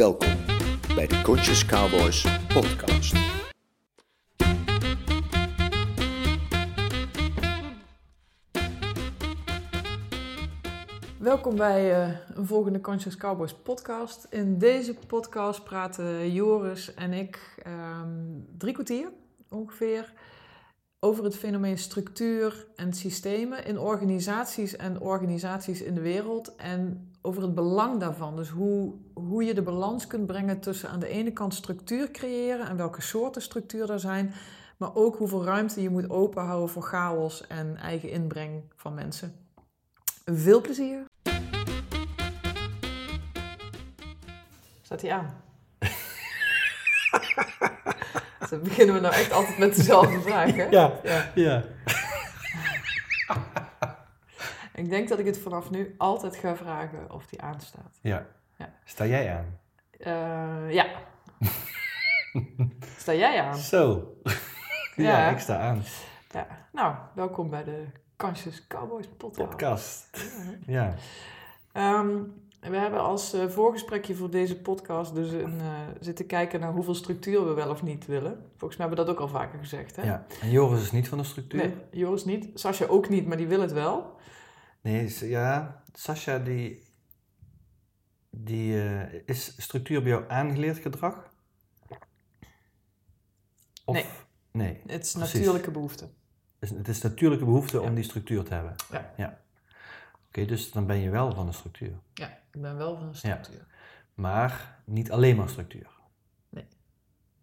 Welkom bij de Conscious Cowboys podcast. Welkom bij eh, een volgende Conscious Cowboys podcast. In deze podcast praten Joris en ik ehm, drie kwartier ongeveer over het fenomeen structuur en systemen in organisaties en organisaties in de wereld en over het belang daarvan. Dus hoe, hoe je de balans kunt brengen tussen aan de ene kant structuur creëren en welke soorten structuur er zijn, maar ook hoeveel ruimte je moet openhouden voor chaos en eigen inbreng van mensen. Veel plezier! Staat hij aan? Dan beginnen we nou echt altijd met dezelfde vraag, hè? Ja, ja. Ik denk dat ik het vanaf nu altijd ga vragen of die aanstaat. ja. Ja. Sta jij aan? Eh, ja. Sta jij aan? Zo. ja, Ja. ik sta aan. Ja. Nou, welkom bij de Conscious Cowboys podcast. Podcast. Ja. Ja. We hebben als eh, voorgesprekje voor deze podcast dus een, eh, zitten kijken naar hoeveel structuur we wel of niet willen. Volgens mij hebben we dat ook al vaker gezegd, hè? ja. En Joris is niet van de structuur? Nee, Joris niet. Sascha ook niet, maar die wil het wel. Nee, ja. Sascha, die... die eh, is structuur bij jou aangeleerd gedrag? Of, Nee. Nee. Het is Precies. natuurlijke behoefte. Het is natuurlijke behoefte Ja. om die structuur te hebben. Ja. Oké, dus dan ben je wel van de structuur. Ja, ik ben wel van de structuur. Maar niet alleen maar structuur. Nee.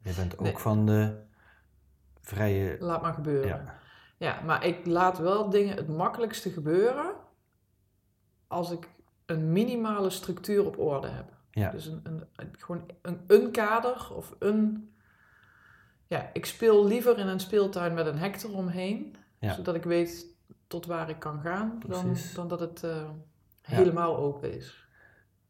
Je bent ook Nee. van de vrije... Laat maar gebeuren. Ja. Ja, maar ik laat wel dingen het makkelijkste gebeuren als ik een minimale structuur op orde heb. Ja. Dus een, een, een- gewoon een, een kader of een... Ja, ik speel liever in een speeltuin met een hek eromheen, Ja. zodat ik weet tot waar ik kan gaan, dan, dan dat het eh, helemaal open is.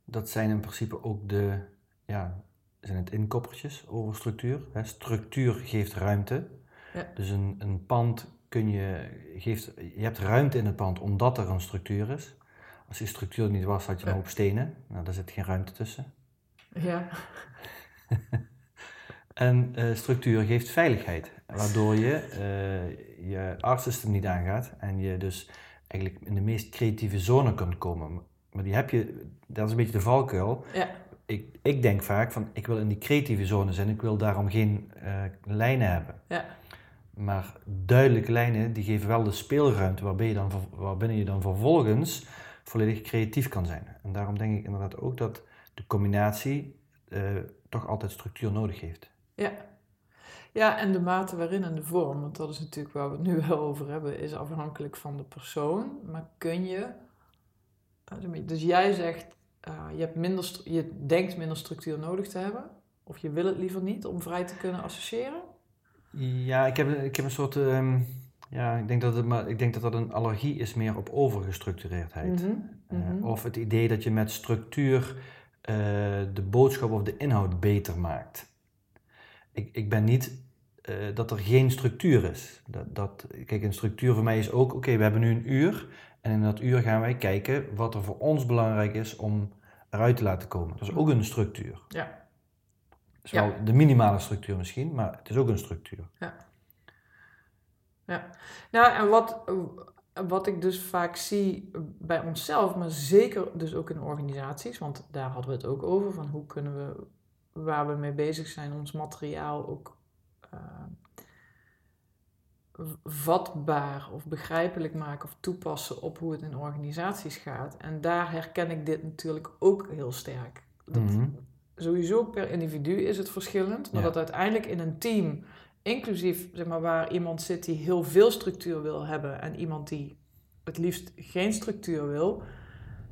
Dat zijn in principe ook de, ja, zijn het inkoppertjes over structuur. Hè. Structuur geeft ruimte. Ja. Dus een, een pand kun je, geeft, je hebt ruimte in het pand omdat er een structuur is. Als die structuur niet was, had je een Ja. hoop stenen. Nou, daar zit geen ruimte tussen. Ja, En eh, structuur geeft veiligheid, waardoor je eh, je artssystem niet aangaat en je dus eigenlijk in de meest creatieve zone kunt komen. Maar die heb je, dat is een beetje de valkuil. ja, Ik, ik denk vaak van, ik wil in die creatieve zone zijn, ik wil daarom geen eh, lijnen hebben. ja, Maar duidelijke lijnen, die geven wel de speelruimte waarbij je dan, waarbinnen je dan vervolgens volledig creatief kan zijn. En daarom denk ik inderdaad ook dat de combinatie toch altijd structuur nodig heeft. Ja. Ja, en de mate waarin en de vorm, want dat is natuurlijk waar we het nu wel over hebben, is afhankelijk van de persoon. Maar kun je, dus jij zegt, eh, je, hebt minder, je denkt minder structuur nodig te hebben, of je wil het liever niet om vrij te kunnen associëren? Ja, ik heb, ik heb een soort, ehm, ja, ik denk dat het, maar ik denk dat dat een allergie is meer op overgestructureerdheid. Mhm, Eh, mhm. of het idee dat je met structuur eh, de boodschap of de inhoud beter maakt. Ik, ik ben niet eh, dat er geen structuur is. Dat, dat, kijk, een structuur voor mij is ook, oké, we hebben nu een uur. En in dat uur gaan wij kijken wat er voor ons belangrijk is om eruit te laten komen. Dat is ook een structuur. Ja. Het is Ja. wel de minimale structuur misschien, maar het is ook een structuur. Ja, nou en wat, wat ik dus vaak zie bij onszelf, maar zeker dus ook in organisaties, want daar hadden we het ook over, van hoe kunnen we, waar we mee bezig zijn, ons materiaal ook eh, v- vatbaar of begrijpelijk maken of toepassen op hoe het in organisaties gaat. En daar herken ik dit natuurlijk ook heel sterk. Dat, Mhm. sowieso per individu is het verschillend, maar Ja. dat uiteindelijk in een team, inclusief zeg maar, waar iemand zit die heel veel structuur wil hebben en iemand die het liefst geen structuur wil,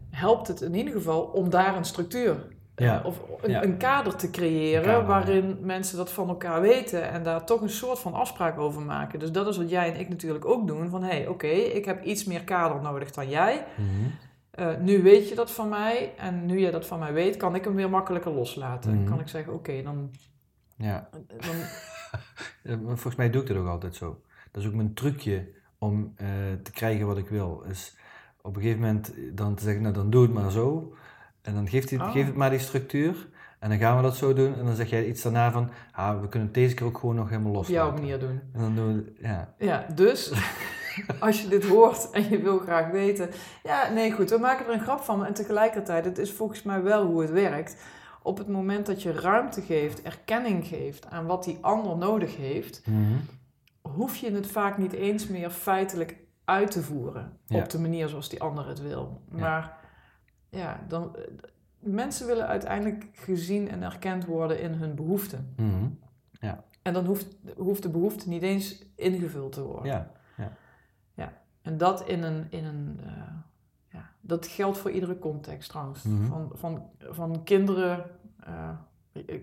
helpt het in ieder geval om daar een structuur Ja. of een, Ja. een kader te creëren kader, waarin mensen dat van elkaar weten en daar toch een soort van afspraak over maken. Dus dat is wat jij en ik natuurlijk ook doen. Van hé, hey, oké, ik heb iets meer kader nodig dan jij. Mhm. Eh, nu weet je dat van mij en nu jij dat van mij weet, kan ik hem weer makkelijker loslaten. Mhm. Kan ik zeggen, oké, dan, Ja. dan... Volgens mij doe ik dat ook altijd zo. Dat is ook mijn trucje om eh, te krijgen wat ik wil. Is op een gegeven moment dan te zeggen, nou dan doe het maar zo. En dan geeft hij, Oh. geef het maar die structuur. En dan gaan we dat zo doen en dan zeg jij iets daarna van, ah, we kunnen het deze keer ook gewoon nog helemaal Op loslaten. jouw manier doen. En dan doen we, ja. Ja, dus als je dit hoort en je wil graag weten. Ja, nee, goed, we maken er een grap van. En tegelijkertijd, het is volgens mij wel hoe het werkt. Op het moment dat je ruimte geeft, erkenning geeft aan wat die ander nodig heeft, Mhm. hoef je het vaak niet eens meer feitelijk uit te voeren. Ja. Op de manier zoals die ander het wil. Maar ja, dan, mensen willen uiteindelijk gezien en erkend worden in hun behoeften. Mhm. En dan hoeft, hoeft de behoefte niet eens ingevuld te worden. Ja, En dat in een. In een eh, ja, dat geldt voor iedere context trouwens. Mhm. Van, van, van kinderen. eh,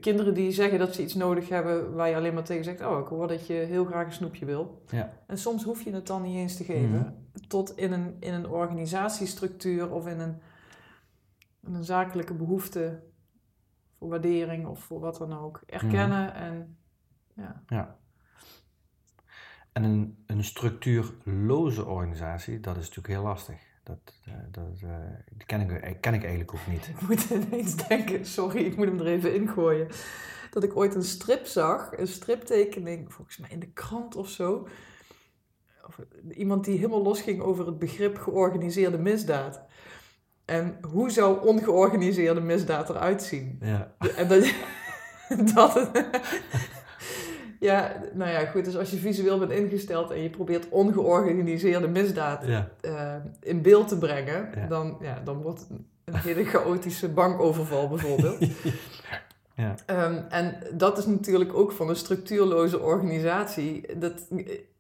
kinderen die zeggen dat ze iets nodig hebben waar je alleen maar tegen zegt: Oh, ik hoor dat je heel graag een snoepje wil. Ja. En soms hoef je het dan niet eens te geven. Tot in een, in een organisatiestructuur of in een, een zakelijke behoefte voor waardering of voor wat dan ook. Erkennen en. Ja. ja. En een, een structuurloze organisatie, dat is natuurlijk heel lastig. Dat, eh, dat eh, die ken, ik, ken ik eigenlijk ook niet. Ik moet ineens denken, sorry, ik moet hem er even ingooien. Dat ik ooit een strip zag, een striptekening, volgens mij in de krant of zo. Of iemand die helemaal losging over het begrip georganiseerde misdaad. En hoe zou ongeorganiseerde misdaad eruit zien? Ja. En dat, dat ja, nou ja, goed. Dus als je visueel bent ingesteld en je probeert ongeorganiseerde misdaad Ja. eh, in beeld te brengen, Ja. Dan, ja, dan wordt het een, hele chaotische bankoverval bijvoorbeeld. Ja. Ehm, en dat is natuurlijk ook van een structuurloze organisatie. Dat,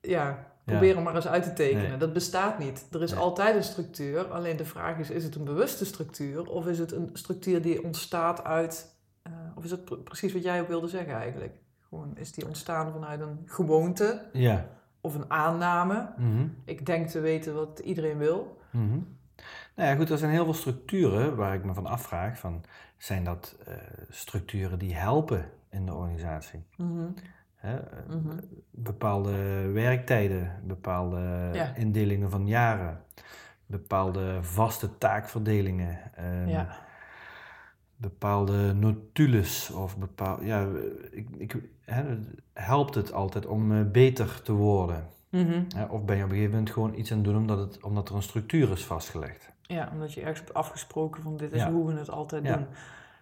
ja, probeer hem maar eens uit te tekenen. Nee. Dat bestaat niet. Er is Nee. altijd een structuur. Alleen de vraag is, is het een bewuste structuur? Of is het een structuur die ontstaat uit... eh, of is het pre- precies wat jij ook wilde zeggen eigenlijk? Gewoon, is die ontstaan vanuit een gewoonte Ja. of een aanname? Mhm. Ik denk te weten wat iedereen wil. Mhm. Nou ja, goed, er zijn heel veel structuren waar ik me van afvraag van, zijn dat eh, structuren die helpen in de organisatie? Mhm, Hè? mhm. Bepaalde werktijden, bepaalde Ja. indelingen van jaren, bepaalde vaste taakverdelingen, ehm, Ja. bepaalde notules of bepaal, ja, ik, ik, hè, helpt het altijd om eh, beter te worden? Mhm. Hè? Of ben je op een gegeven moment gewoon iets aan het doen omdat, het, omdat er een structuur is vastgelegd? Ja, omdat je ergens hebt afgesproken van dit is Ja. hoe we het altijd doen.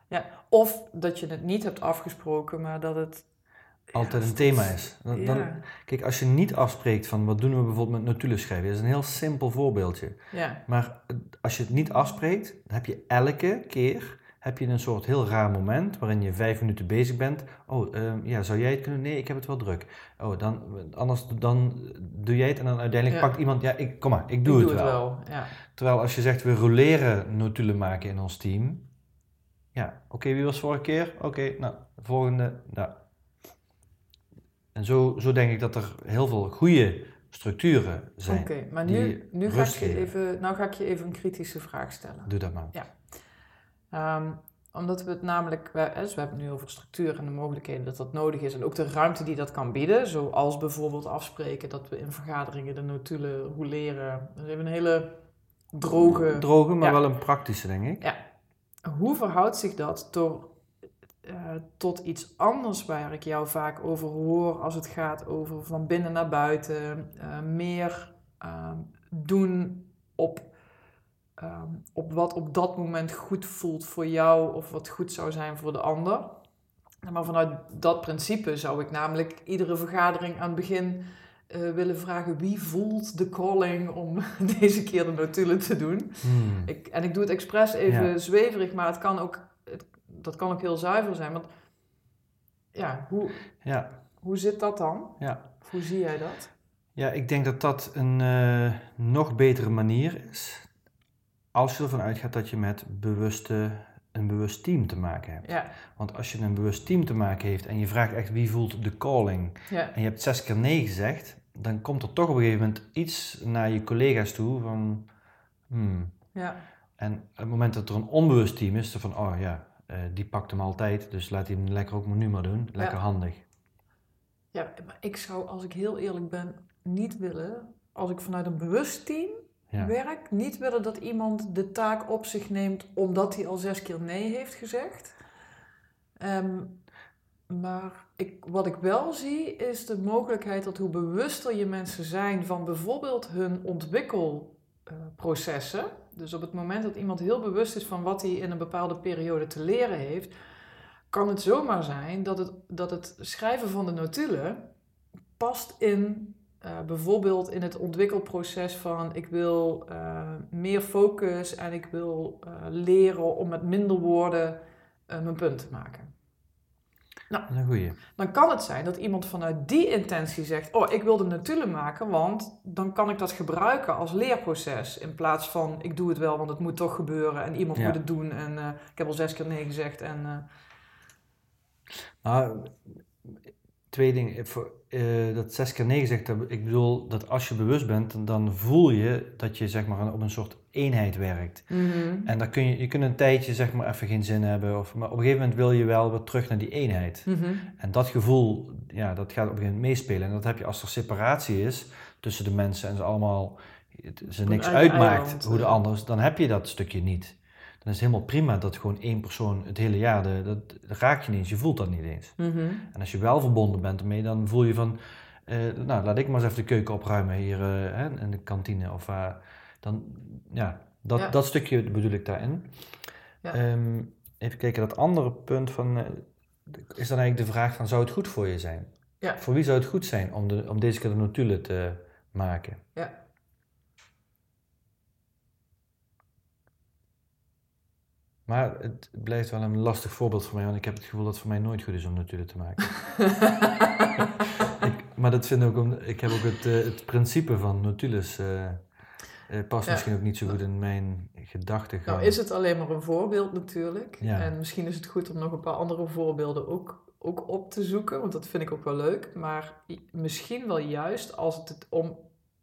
Ja. Of dat je het niet hebt afgesproken, maar dat het... Altijd een thema is. Dan, kijk, als je niet afspreekt van wat doen we bijvoorbeeld met notulen schrijven, dat is een heel simpel voorbeeldje. ja, Maar eh, als je het niet afspreekt, dan heb je elke keer heb je een soort heel raar moment waarin je vijf minuten bezig bent. Oh, ehm, ja, zou jij het kunnen? Nee, ik heb het wel druk. Oh, dan, anders dan doe jij het en dan uiteindelijk Ja. pakt iemand, ja, ik, kom maar, ik ik doe, het, wel. Ja. Terwijl als je zegt, we roleren notulen maken in ons team. Ja, oké, wie was vorige keer? Oké, nou, de volgende, nou. En zo, zo denk ik dat er heel veel goede structuren zijn. Oké, maar nu, nu ga ik je even, nou ga ik je even een kritische vraag stellen. Doe dat maar. Ehm, omdat we het namelijk, we, dus we hebben het nu over structuur en de mogelijkheden dat dat nodig is. En ook de ruimte die dat kan bieden. Zoals bijvoorbeeld afspreken dat we in vergaderingen de notulen roleren. Dat is even een hele droge... Droge, maar Ja. wel een praktische, denk ik. Ja. Hoe verhoudt zich dat door, eh, tot iets anders waar ik jou vaak over hoor als het gaat over van binnen naar buiten, eh, meer ehm, doen op, ehm, op wat op dat moment goed voelt voor jou of wat goed zou zijn voor de ander? Maar vanuit dat principe zou ik namelijk iedere vergadering aan het begin eh, willen vragen wie voelt de calling om deze keer de notulen te doen. Hmm. Ik, en ik doe het expres even Ja. zweverig, maar het kan ook, het, dat kan ook heel zuiver zijn. Want ja, hoe, Ja, hoe zit dat dan? ja. Hoe zie jij dat? ja, ik denk dat dat een eh, nog betere manier is. Als je ervan uitgaat dat je met bewuste, een bewust team te maken hebt. Ja, Want als je een bewust team te maken heeft en je vraagt echt wie voelt de calling. ja, en je hebt zes keer nee gezegd, dan komt er toch op een gegeven moment iets naar je collega's toe van, hmm. ja, En op het moment dat er een onbewust team is, dan van, oh ja, eh, die pakt hem altijd, dus laat hij hem lekker ook maar nu maar doen. Lekker Ja. handig. ja. Maar ik zou, als ik heel eerlijk ben, niet willen, als ik vanuit een bewust team Ja. werk, niet willen dat iemand de taak op zich neemt omdat hij al zes keer nee heeft gezegd. Ehm, maar ik, wat ik wel zie is de mogelijkheid dat hoe bewuster je mensen zijn van bijvoorbeeld hun ontwikkelprocessen. dus op het moment dat iemand heel bewust is van wat hij in een bepaalde periode te leren heeft, kan het zomaar zijn dat het, dat het schrijven van de notulen past in eh, bijvoorbeeld in het ontwikkelproces van ik wil eh, meer focus en ik wil eh, leren om met minder woorden mijn punt te maken. Nou, een goeie. Dan kan het zijn dat iemand vanuit die intentie zegt: Oh, ik wil de notulen maken, want dan kan ik dat gebruiken als leerproces. In plaats van ik doe het wel, want het moet toch gebeuren en iemand moet het doen. En ik heb al zes keer nee gezegd. En, nou, twee dingen. Voor, uh, dat zes keer nee gezegd ik bedoel dat als je bewust bent, dan voel je dat je zeg maar op een soort eenheid werkt. Mhm. En dan kun je, je kunt een tijdje zeg maar even geen zin hebben, of, maar op een gegeven moment wil je wel weer terug naar die eenheid. Mhm. En dat gevoel, ja, dat gaat op een gegeven moment meespelen. En dat heb je als er separatie is tussen de mensen en ze allemaal, ze niks uitmaakt hoe de anders, dan heb je dat stukje niet dan is het helemaal prima dat gewoon één persoon het hele jaar, de, dat, dat raak je niet eens, je voelt dat niet eens. Mhm. En als je wel verbonden bent ermee, dan voel je van, uh, nou laat ik maar eens even de keuken opruimen hier uh, in de kantine. Of uh, dan, ja, dat, dat stukje bedoel ik daarin. Ja. Um, even kijken, dat andere punt van, is dan eigenlijk de vraag van, zou het goed voor je zijn? Ja. Voor wie zou het goed zijn om, de, om deze keer de notulen te maken? Ja. Maar het blijft wel een lastig voorbeeld voor mij, want ik heb het gevoel dat het voor mij nooit goed is om natuurlijk te maken. ik, maar dat vind ik ook, ik heb ook het, uh, het principe van Nautilus, uh, uh, past ja. misschien ook niet zo goed in mijn gedachten. Nou is het alleen maar een voorbeeld natuurlijk. Ja. En misschien is het goed om nog een paar andere voorbeelden ook, ook op te zoeken, want dat vind ik ook wel leuk. Maar misschien wel juist als het om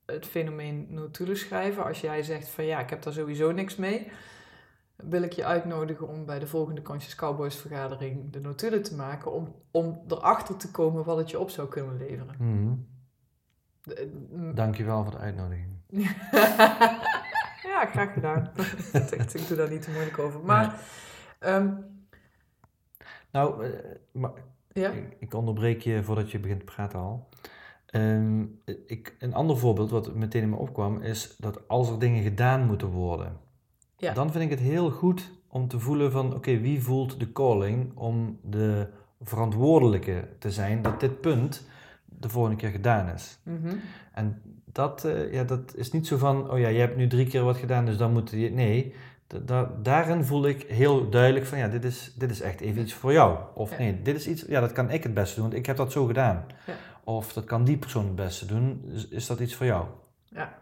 het fenomeen Nautilus schrijven, als jij zegt van ja, ik heb daar sowieso niks mee wil ik je uitnodigen om bij de volgende Conscious Cowboys vergadering de notulen te maken, om, om erachter te komen wat het je op zou kunnen leveren. Mm -hmm. Dankjewel voor de uitnodiging. ja, graag gedaan. ik doe daar niet te moeilijk over. Maar, nee. um, nou, uh, maar, ja? ik, ik, onderbreek je voordat je begint te praten al. Um, ik, een ander voorbeeld wat meteen in me opkwam is dat als er dingen gedaan moeten worden, ja. dan vind ik het heel goed om te voelen van oké, wie voelt de calling om de verantwoordelijke te zijn dat dit punt de volgende keer gedaan is. Mm -hmm. En dat, uh, ja, dat is niet zo van, oh ja, je hebt nu drie keer wat gedaan, dus dan moet je... Nee, da daarin voel ik heel duidelijk van, ja, dit is, dit is echt even iets voor jou. Of ja. nee, dit is iets, ja, dat kan ik het beste doen, want ik heb dat zo gedaan. Ja. Of dat kan die persoon het beste doen, is, is dat iets voor jou? Ja.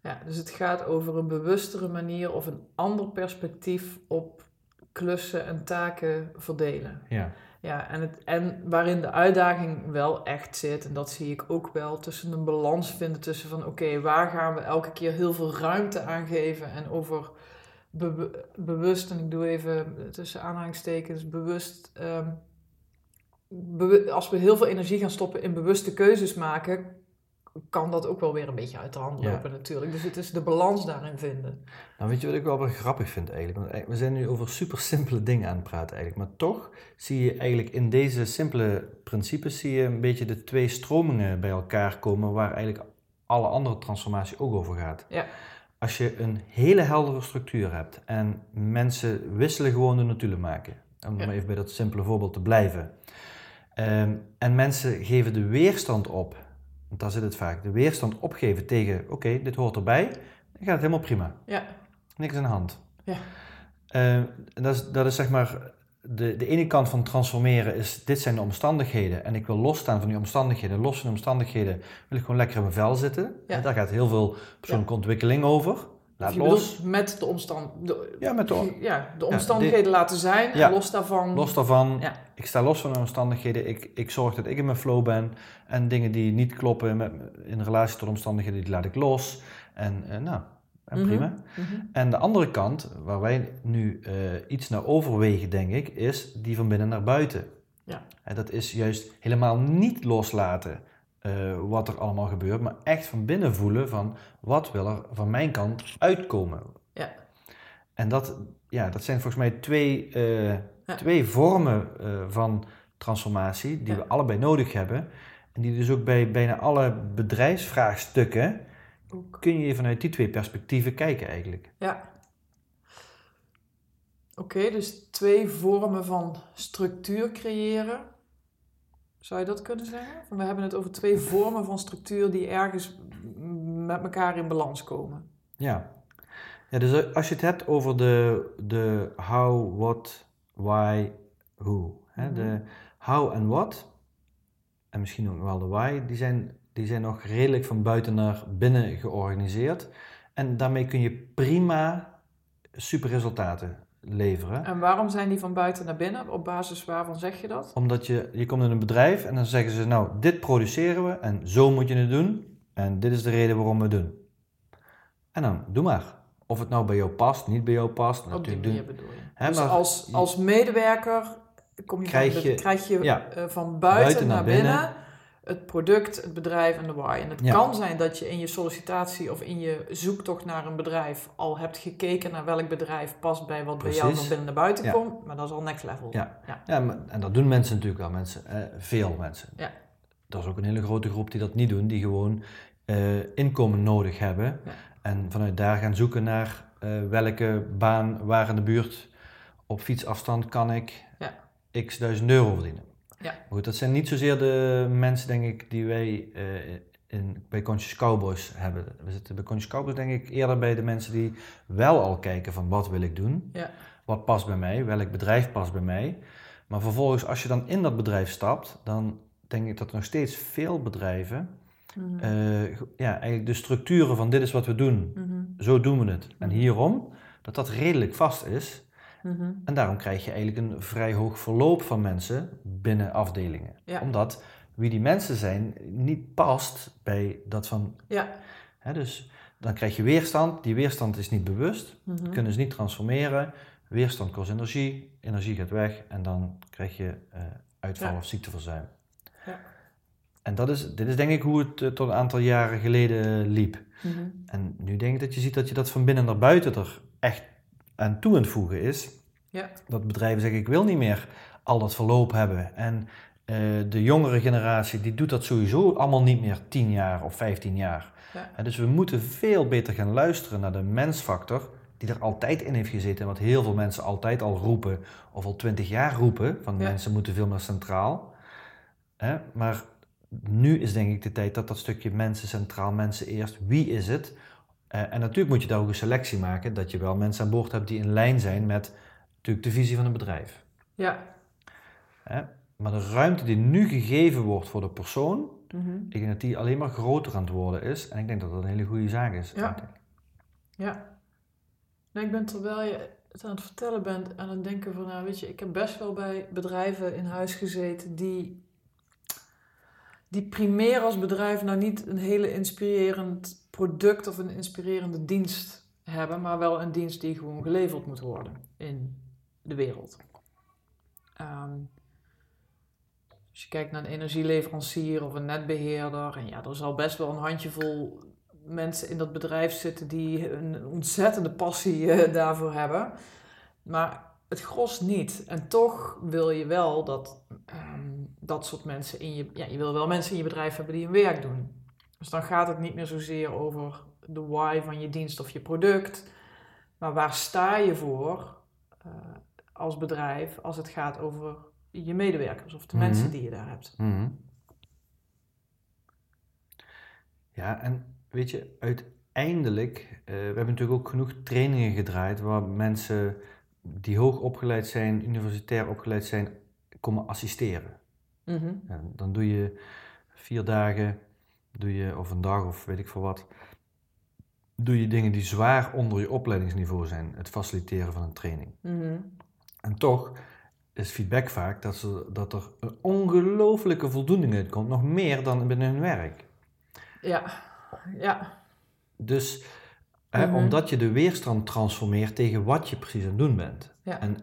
Ja, dus het gaat over een bewustere manier of een ander perspectief op klussen en taken verdelen. Ja. Ja, en, het, en waarin de uitdaging wel echt zit, en dat zie ik ook wel, tussen een balans vinden tussen van oké, waar gaan we elke keer heel veel ruimte aan geven en over be bewust, en ik doe even tussen aanhalingstekens, bewust, bewu als we heel veel energie gaan stoppen in bewuste keuzes maken, kan dat ook wel weer een beetje uit de hand lopen Ja. natuurlijk. Dus het is de balans daarin vinden. Nou, weet je wat ik wel weer grappig vind eigenlijk? Want we zijn nu over super simpele dingen aan het praten eigenlijk. Maar toch zie je eigenlijk in deze simpele principes zie je een beetje de twee stromingen bij elkaar komen waar eigenlijk alle andere transformatie ook over gaat. Ja. Als je een hele heldere structuur hebt en mensen wisselen gewoon de notulen maken. Om Ja. maar even bij dat simpele voorbeeld te blijven. Ehm, en mensen geven de weerstand op. Want daar zit het vaak. De weerstand opgeven tegen, oké, dit hoort erbij. Dan gaat het helemaal prima. Ja, Niks aan de hand. Ja. Eh, dat, is, dat is zeg maar de, de ene kant van transformeren is, dit zijn de omstandigheden en ik wil losstaan van die omstandigheden. Los van de omstandigheden wil ik gewoon lekker in mijn vel zitten. Ja. Daar gaat heel veel persoonlijke ontwikkeling over. Laat je los. met de, omstand, de, Ja, met de, ja, de omstandigheden laten zijn Ja. los daarvan. los daarvan. Ja. Ik sta los van de omstandigheden. Ik, ik zorg dat ik in mijn flow ben. En dingen die niet kloppen met, in relatie tot omstandigheden, die laat ik los. En eh, nou, en Mhm. prima. Mhm. En de andere kant, waar wij nu eh, iets naar overwegen, denk ik, is die van binnen naar buiten. Ja. En dat is juist helemaal niet loslaten eh, wat er allemaal gebeurt, maar echt van binnen voelen van wat wil er van mijn kant uitkomen. Ja. En dat, ja, dat zijn volgens mij twee, eh, Ja. Twee vormen eh, van transformatie die Ja. we allebei nodig hebben. En die dus ook bij bijna alle bedrijfsvraagstukken Ook. kun je vanuit die twee perspectieven kijken eigenlijk. Ja. Oké, dus twee vormen van structuur creëren. Zou je dat kunnen zeggen? We hebben het over twee vormen van structuur die ergens met elkaar in balans komen. Ja. ja dus als je het hebt over de, de how, what, why, who. Hè? Mhm. De how en what, en misschien ook wel de why, die zijn, die zijn nog redelijk van buiten naar binnen georganiseerd. En daarmee kun je prima superresultaten leveren. En waarom zijn die van buiten naar binnen? Op basis waarvan zeg je dat? Omdat je, je komt in een bedrijf en dan zeggen ze, nou, dit produceren we en zo moet je het doen. En dit is de reden waarom we het doen. En dan, doe maar. Of het nou bij jou past, niet bij jou past. Op die manier doen. bedoel je. Hè, dus maar als, als medewerker kom je Krijg van, je- krijg je ja. eh, van buiten, Buiten naar naar binnen, binnen. Het product, het bedrijf en de why. En het Ja. kan zijn dat je in je sollicitatie of in je zoektocht naar een bedrijf al hebt gekeken naar welk bedrijf past bij wat bij jou van binnen naar buiten Ja. komt. Maar dat is al next level. Ja. Ja. Ja, maar- en dat doen mensen natuurlijk wel, mensen, eh, veel mensen. Ja. Er is ook een hele grote groep die dat niet doen, die gewoon eh, inkomen nodig hebben. En vanuit daar gaan zoeken naar eh, welke baan waar in de buurt op fietsafstand kan ik Ja. x duizend euro verdienen. Ja. Maar goed, dat zijn niet zozeer de mensen, denk ik, die wij eh, in, bij Conscious Cowboys hebben. We zitten bij Conscious Cowboys, denk ik, eerder bij de mensen die wel al kijken van wat wil ik doen. Ja. Wat past bij mij? Welk bedrijf past bij mij? Maar vervolgens, als je dan in dat bedrijf stapt, dan denk ik dat er nog steeds veel bedrijven Mhm. eh, ja, eigenlijk de structuren van dit is wat we doen, Mhm. zo doen we het. En Mhm. hierom, dat dat redelijk vast is. Mhm. En daarom krijg je eigenlijk een vrij hoog verloop van mensen binnen afdelingen. Ja. Omdat wie die mensen zijn niet past bij dat van. Ja. Hè, dus dan krijg je weerstand. Die weerstand is niet bewust, Mhm. kunnen ze niet transformeren. Weerstand kost energie, energie gaat weg en dan krijg je eh, uitval Ja. of ziekteverzuim. Ja. En dat is, dit is denk ik hoe het eh, tot een aantal jaren geleden liep. Mhm. En nu denk ik dat je ziet dat je dat van binnen naar buiten er echt aan toe aan het voegen is. Ja. Dat bedrijven zeggen, ik wil niet meer al dat verloop hebben. En eh, de jongere generatie, die doet dat sowieso allemaal niet meer 10 jaar of 15 jaar. Ja. Dus we moeten veel beter gaan luisteren naar de mensfactor, die er altijd in heeft gezeten. En wat heel veel mensen altijd al roepen, of al 20 jaar roepen, van Ja. mensen moeten veel meer centraal. Hè, maar nu is denk ik de tijd dat dat stukje mensen centraal, mensen eerst, wie is het? Eh, en natuurlijk moet je daar ook een selectie maken, dat je wel mensen aan boord hebt die in lijn zijn met natuurlijk de visie van een bedrijf. Ja. Maar de ruimte die nu gegeven wordt voor de persoon, Mhm. ik denk dat die alleen maar groter aan het worden is. En ik denk dat dat een hele goede zaak is. Ja. Ja. Nee, ik ben terwijl je het aan het vertellen bent aan het denken van, nou weet je, ik heb best wel bij bedrijven in huis gezeten die, die primair als bedrijf nou niet een hele inspirerend product of een inspirerende dienst hebben, maar wel een dienst die gewoon geleverd moet worden in de wereld. Ehm, als je kijkt naar een energieleverancier of een netbeheerder, en ja, er zal best wel een handjevol mensen in dat bedrijf zitten die een ontzettende passie eh, daarvoor hebben. Maar het gros niet. En toch wil je wel dat ehm, dat soort mensen in je... Ja, je wil wel mensen in je bedrijf hebben die hun werk doen. Dus dan gaat het niet meer zozeer over de why van je dienst of je product. Maar waar sta je voor eh, als bedrijf als het gaat over je medewerkers of de Mhm. mensen die je daar hebt. Mhm. Ja, en weet je, uiteindelijk, eh, we hebben natuurlijk ook genoeg trainingen gedraaid waar mensen die hoog opgeleid zijn, universitair opgeleid zijn, komen assisteren. Mhm. En dan doe je vier dagen, doe je, of een dag of weet ik veel wat, doe je dingen die zwaar onder je opleidingsniveau zijn. Het faciliteren van een training. Mhm. En toch is feedback vaak dat, ze, dat er een ongelooflijke voldoening uitkomt, nog meer dan binnen hun werk. Ja, ja, Dus hè, Mhm. omdat je de weerstand transformeert tegen wat je precies aan het doen bent. Ja. En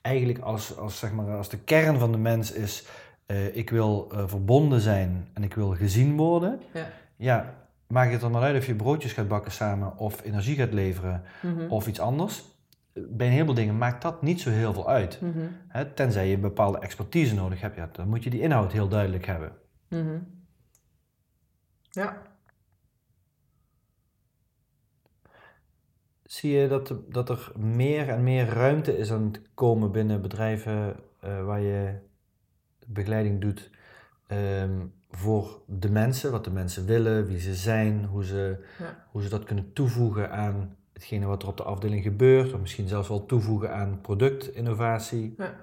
eigenlijk als, als, zeg maar, als de kern van de mens is, eh, ik wil eh, verbonden zijn en ik wil gezien worden. Ja. Ja, maakt het dan maar uit of je broodjes gaat bakken samen of energie gaat leveren Mhm. of iets anders. bij een heleboel dingen maakt dat niet zo heel veel uit. Mhm. Hè, tenzij je een bepaalde expertise nodig hebt, ja, dan moet je die inhoud heel duidelijk hebben. Ja. Zie je dat, dat er meer en meer ruimte is aan het komen binnen bedrijven eh, waar je begeleiding doet ehm, voor de mensen, wat de mensen willen, wie ze zijn, hoe ze, Ja. hoe ze dat kunnen toevoegen aan hetgene wat er op de afdeling gebeurt, of misschien zelfs wel toevoegen aan productinnovatie. Ja.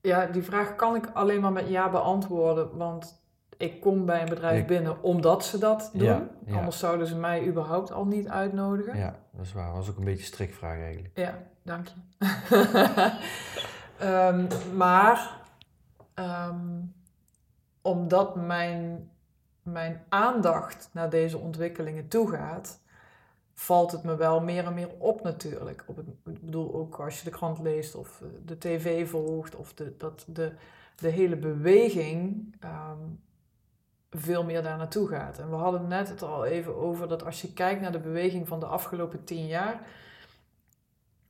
ja, die vraag kan ik alleen maar met ja beantwoorden, want ik kom bij een bedrijf Ik- binnen omdat ze dat doen. Ja, ja. Anders zouden ze mij überhaupt al niet uitnodigen. Ja, dat is waar. Dat was ook een beetje een strikvraag eigenlijk. Ja, dank je. Ehm, maar ehm, omdat mijn, mijn aandacht naar deze ontwikkelingen toegaat, valt het me wel meer en meer op natuurlijk. Op het, ik bedoel, ook als je de krant leest of eh, de tv volgt, of de, dat de, de hele beweging ehm, veel meer daar naartoe gaat. En we hadden net het al even over dat als je kijkt naar de beweging van de afgelopen tien jaar,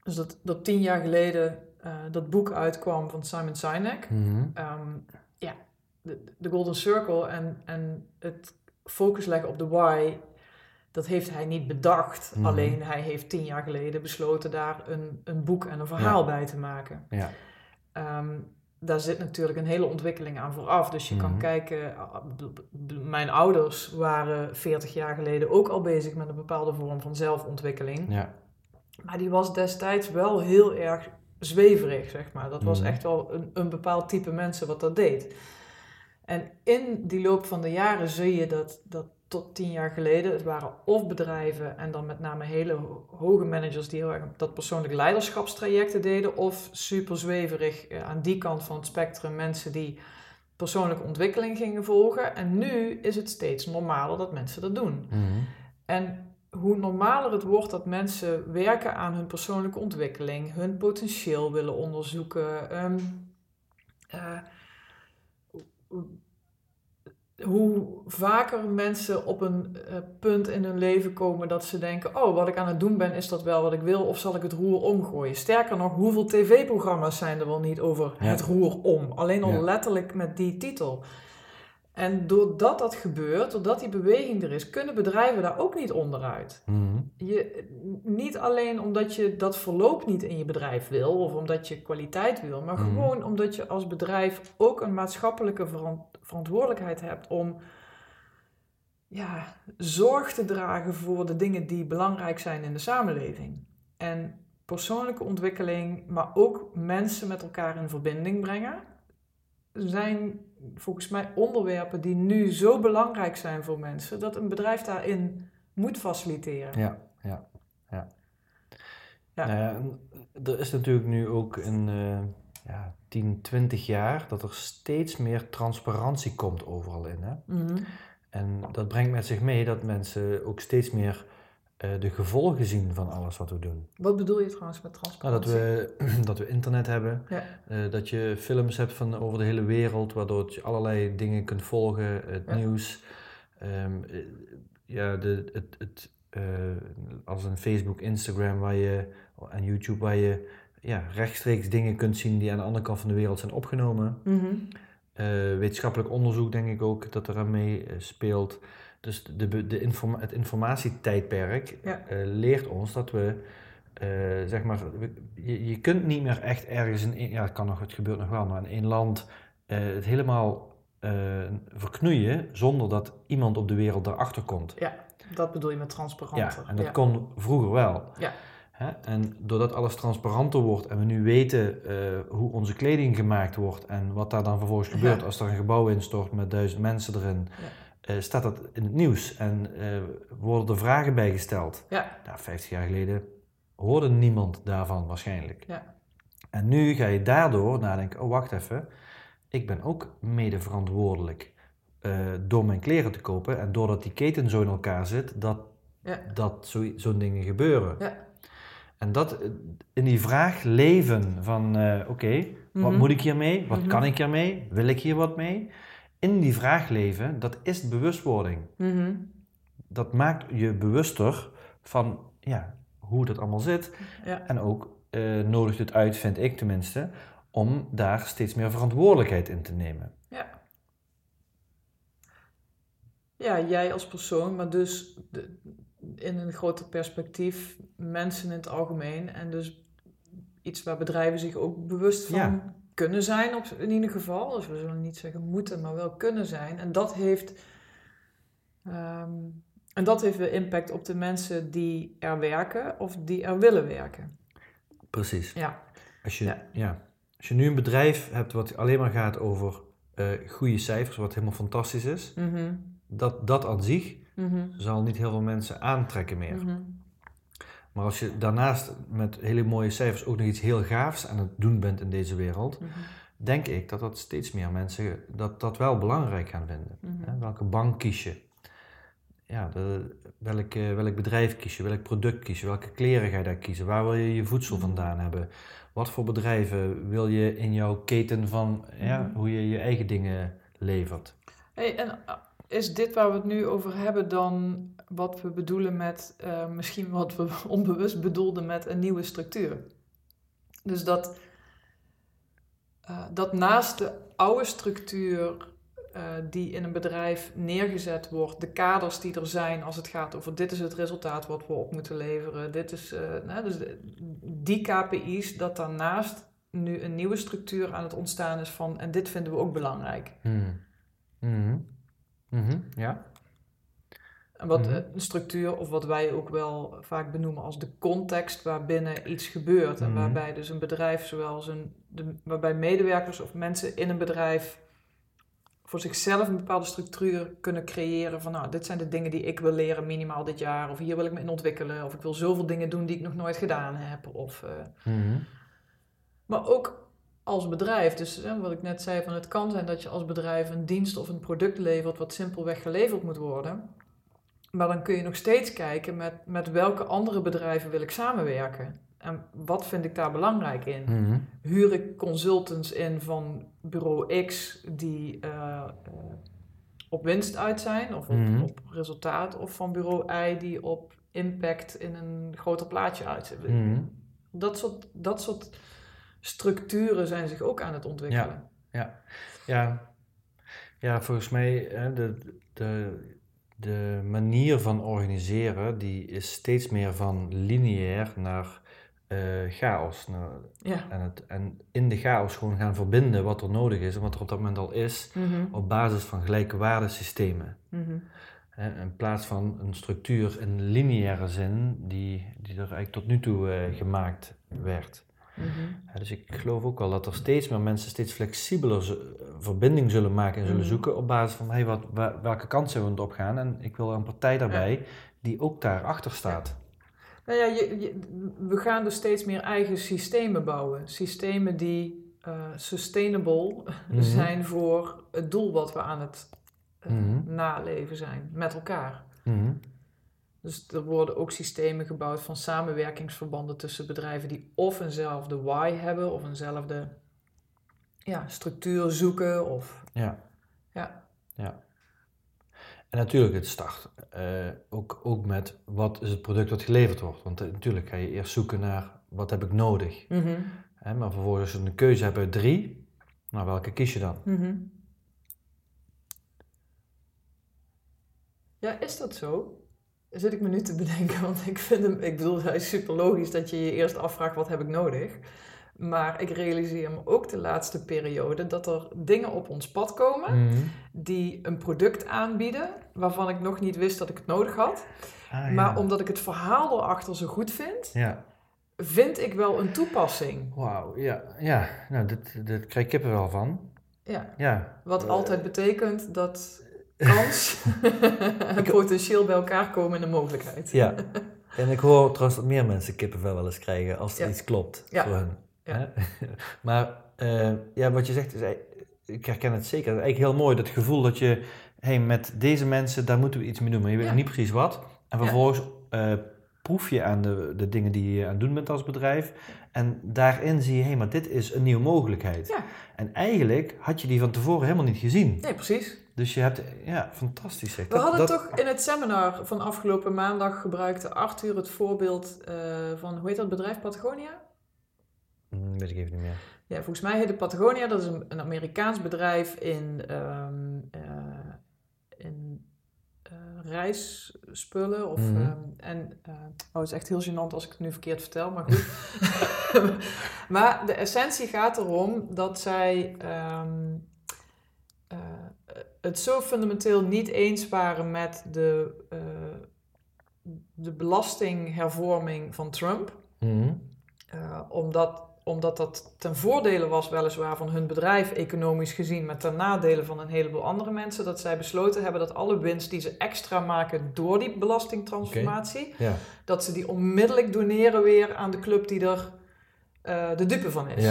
dus dat, dat tien jaar geleden eh, dat boek uitkwam van Simon Sinek. Ehm, ja, de, de Golden Circle en, en het focus leggen op de why, dat heeft hij niet bedacht. Mhm. Alleen hij heeft tien jaar geleden besloten daar een, een boek en een verhaal Ja. bij te maken. Ja. Ehm, daar zit natuurlijk een hele ontwikkeling aan vooraf. Dus je kan Mhm. kijken, ah, b- mijn ouders waren 40 jaar geleden ook al bezig met een bepaalde vorm van zelfontwikkeling. Ja. Maar die was destijds wel heel erg zweverig, zeg maar. Dat was Mhm. echt wel een, een bepaald type mensen wat dat deed. En in die loop van de jaren zie je dat, dat tot tien jaar geleden, het waren of bedrijven en dan met name hele ho- hoge managers die heel erg dat persoonlijk leiderschapstrajecten deden, of super zweverig eh, aan die kant van het spectrum mensen die persoonlijke ontwikkeling gingen volgen. En nu is het steeds normaler dat mensen dat doen. Mhm. En hoe normaler het wordt dat mensen werken aan hun persoonlijke ontwikkeling, hun potentieel willen onderzoeken, ehm, eh, hoe- vaker mensen op een eh, punt in hun leven komen dat ze denken: Oh, wat ik aan het doen ben, is dat wel wat ik wil, of zal ik het roer omgooien? Sterker nog, hoeveel tv-programma's zijn er wel niet over Ja. het roer om? Alleen al Ja. letterlijk met die titel. En doordat dat gebeurt, doordat die beweging er is, kunnen bedrijven daar ook niet onderuit. Mhm. Je, niet alleen omdat je dat verloop niet in je bedrijf wil of omdat je kwaliteit wil, maar Mhm. gewoon omdat je als bedrijf ook een maatschappelijke veran- verantwoordelijkheid hebt om ja, zorg te dragen voor de dingen die belangrijk zijn in de samenleving. En persoonlijke ontwikkeling, maar ook mensen met elkaar in verbinding brengen, zijn volgens mij onderwerpen die nu zo belangrijk zijn voor mensen dat een bedrijf daarin moet faciliteren. Ja, ja, ja. Ja. Nou ja, er is natuurlijk nu ook in eh ja, 10, 20 jaar dat er steeds meer transparantie komt overal in. Hè? Mhm. En dat brengt met zich mee dat mensen ook steeds meer de gevolgen zien van alles wat we doen. Wat bedoel je trouwens met Nou, dat, transparantie? we, dat we internet hebben, Ja. eh, dat je films hebt van over de hele wereld, waardoor je allerlei dingen kunt volgen, het Ja. nieuws. Ehm, eh, ja, de, het, het, eh, als een Facebook, Instagram waar je, en YouTube waar je ja, rechtstreeks dingen kunt zien die aan de andere kant van de wereld zijn opgenomen. Mhm. Eh, wetenschappelijk onderzoek denk ik ook dat er aan mee eh, speelt. Dus de, de, informa- het informatietijdperk Ja. eh, leert ons dat we, eh, zeg maar, je, je kunt niet meer echt ergens in, ja het kan nog, het gebeurt nog wel, maar in één land eh, het helemaal verknoeien zonder dat iemand op de wereld daarachter komt. Ja, dat bedoel je met Ja, transparanter. en dat ja. kon vroeger wel. Ja. Hè? En doordat alles transparanter wordt en we nu weten hoe onze kleding gemaakt wordt en wat daar dan vervolgens Ja. gebeurt als er een gebouw instort met duizend mensen erin, eh, staat dat in het nieuws en eh, worden er vragen bij gesteld. Ja. Nou, 50 jaar geleden hoorde niemand daarvan waarschijnlijk. Ja. En nu ga je daardoor nadenken, oh wacht even, ik ben ook mede verantwoordelijk eh, door mijn kleren te kopen en doordat die keten zo in elkaar zit, dat, Ja. dat zo- zo'n dingen gebeuren. Ja. En dat in die vraag leven van, oké, wat Mhm. moet ik hiermee? Wat Mhm. kan ik hiermee? Wil ik hier wat mee? In die vraag leven, dat is bewustwording. Mhm. Dat maakt je bewuster van, ja, hoe dat allemaal zit. Ja. En ook eh, nodigt het uit, vind ik tenminste, om daar steeds meer verantwoordelijkheid in te nemen. Ja. Ja, jij als persoon, maar dus de- in een groter perspectief mensen in het algemeen. En dus iets waar bedrijven zich ook bewust van Ja. Kunnen zijn, op, in ieder geval. Dus we zullen niet zeggen moeten, maar wel kunnen zijn. En dat heeft, ehm, en dat heeft weer impact op de mensen die er werken of die er willen werken. Precies. Ja, Als je, Ja. ja. Als je nu een bedrijf hebt wat alleen maar gaat over eh, goede cijfers, wat helemaal fantastisch is, Mhm, dat, dat aan zich mhm, zal niet heel veel mensen aantrekken meer. mhm. Maar als je daarnaast met hele mooie cijfers ook nog iets heel gaafs aan het doen bent in deze wereld, Mhm, denk ik dat dat steeds meer mensen dat, dat wel belangrijk gaan vinden. mhm. Welke bank kies je? Ja, de, welk, eh, welk bedrijf kies je? Welk product kies je? Welke kleren ga je daar kiezen? Waar wil je je voedsel Mhm. vandaan hebben? Wat voor bedrijven wil je in jouw keten van ja, hoe je je eigen dingen levert? Hey, en uh, is dit waar we het nu over hebben dan wat we bedoelen met, eh, misschien wat we onbewust bedoelden met een nieuwe structuur? Dus dat, eh, dat naast de oude structuur eh, die in een bedrijf neergezet wordt, de kaders die er zijn als het gaat over dit is het resultaat wat we op moeten leveren, dit is, nou, dus die KPI's, dat daarnaast nu een nieuwe structuur aan het ontstaan is van en dit vinden we ook belangrijk. Hmm. Mhm. Ja. En wat Mhm. eh, een structuur, of wat wij ook wel vaak benoemen als de context waarbinnen iets gebeurt. En Mhm. waarbij dus een bedrijf, zowel een, de, waarbij medewerkers of mensen in een bedrijf voor zichzelf een bepaalde structuur kunnen creëren. Van nou, dit zijn de dingen die ik wil leren minimaal dit jaar. Of hier wil ik me in ontwikkelen. Of ik wil zoveel dingen doen die ik nog nooit gedaan heb. Of, eh, maar ook als bedrijf. Dus hè, wat ik net zei, van het kan zijn dat je als bedrijf een dienst of een product levert wat simpelweg geleverd moet worden. Maar dan kun je nog steeds kijken met, met welke andere bedrijven wil ik samenwerken. En wat vind ik daar belangrijk in? Mhm. Huur ik consultants in van bureau X die eh, eh, op winst uit zijn of op, Mhm. op resultaat, of van bureau Y die op impact in een groter plaatje uit zijn. Mhm. Dat soort, dat soort structuren zijn zich ook aan het ontwikkelen. Ja, ja volgens mij hè, de, de, de manier van organiseren die is steeds meer van lineair naar eh, chaos. Naar, Ja. en, het, en in de chaos gewoon gaan verbinden wat er nodig is en wat er op dat moment al is, Mhm. op basis van gelijke waardesystemen. Mhm. In plaats van een structuur in lineaire zin die, die er eigenlijk tot nu toe eh, gemaakt werd. Mhm. Ja, dus ik geloof ook wel dat er steeds meer mensen steeds flexibeler verbinding zullen maken en zullen Mhm. zoeken op basis van hey, wat, wa- welke kant zullen we het op gaan. En ik wil een partij daarbij die ook daarachter staat. Nou ja, je, je- we gaan dus steeds meer eigen systemen bouwen. Systemen die eh, sustainable Mhm. zijn voor het doel wat we aan het eh, naleven zijn met elkaar. Dus er worden ook systemen gebouwd van samenwerkingsverbanden tussen bedrijven die of eenzelfde why hebben of eenzelfde ja, structuur zoeken. Of, Ja. Ja. ja. En natuurlijk, het start eh, ook, ook met wat is het product dat geleverd wordt. Want eh, natuurlijk ga je eerst zoeken naar wat heb ik nodig. Mhm. Hè, maar vervolgens als je een keuze hebt uit drie, nou welke kies je dan? Mhm. Ja, is dat zo? Zit ik me nu te bedenken, want ik vind hem, ik bedoel, hij is super logisch dat je je eerst afvraagt wat heb ik nodig. Maar ik realiseer me ook de laatste periode dat er dingen op ons pad komen Mhm. die een product aanbieden waarvan ik nog niet wist dat ik het nodig had. Ah, ja. Maar omdat ik het verhaal erachter zo goed vind, Ja. vind ik wel een toepassing. Wauw, ja, ja. Nou, dit, dit krijg ik kippen van. Ja. Ja. Wat Eh, altijd betekent dat kans en potentieel bij elkaar komen in een mogelijkheid. Ja. En ik hoor trouwens dat meer mensen kippenvel wel eens krijgen als er Ja. iets klopt Ja. voor hen. Ja. Maar eh, ja, wat je zegt is, ei- ik herken het zeker. Het is eigenlijk heel mooi, dat gevoel dat je, hey, met deze mensen, daar moeten we iets mee doen, maar je weet niet precies wat. En vervolgens eh, proef je aan de, de dingen die je aan het doen bent als bedrijf. En daarin zie je, hé, hey, maar dit is een nieuwe mogelijkheid. Ja. En eigenlijk had je die van tevoren helemaal niet gezien. Nee, precies. Dus je hebt, ja, fantastisch zeg. We Dat- hadden dat- toch in het seminar van afgelopen maandag gebruikte Arthur het voorbeeld eh, van, hoe heet dat bedrijf, Patagonia? Hmm, weet ik even niet meer. Ja, volgens mij heet het Patagonia, dat is een, een Amerikaans bedrijf in, eh, in eh, reisspullen. Of, Mhm. ehm, en, oh, het is echt heel gênant als ik het nu verkeerd vertel, maar goed. maar de essentie gaat erom dat zij ehm, eh, het zo fundamenteel niet eens waren met de, eh, de belastinghervorming van Trump. Mhm. Eh, omdat, omdat dat ten voordele was weliswaar van hun bedrijf economisch gezien, maar ten nadele van een heleboel andere mensen, dat zij besloten hebben dat alle winst die ze extra maken door die belastingtransformatie, dat ze die onmiddellijk doneren weer aan de club die er eh, de dupe van is.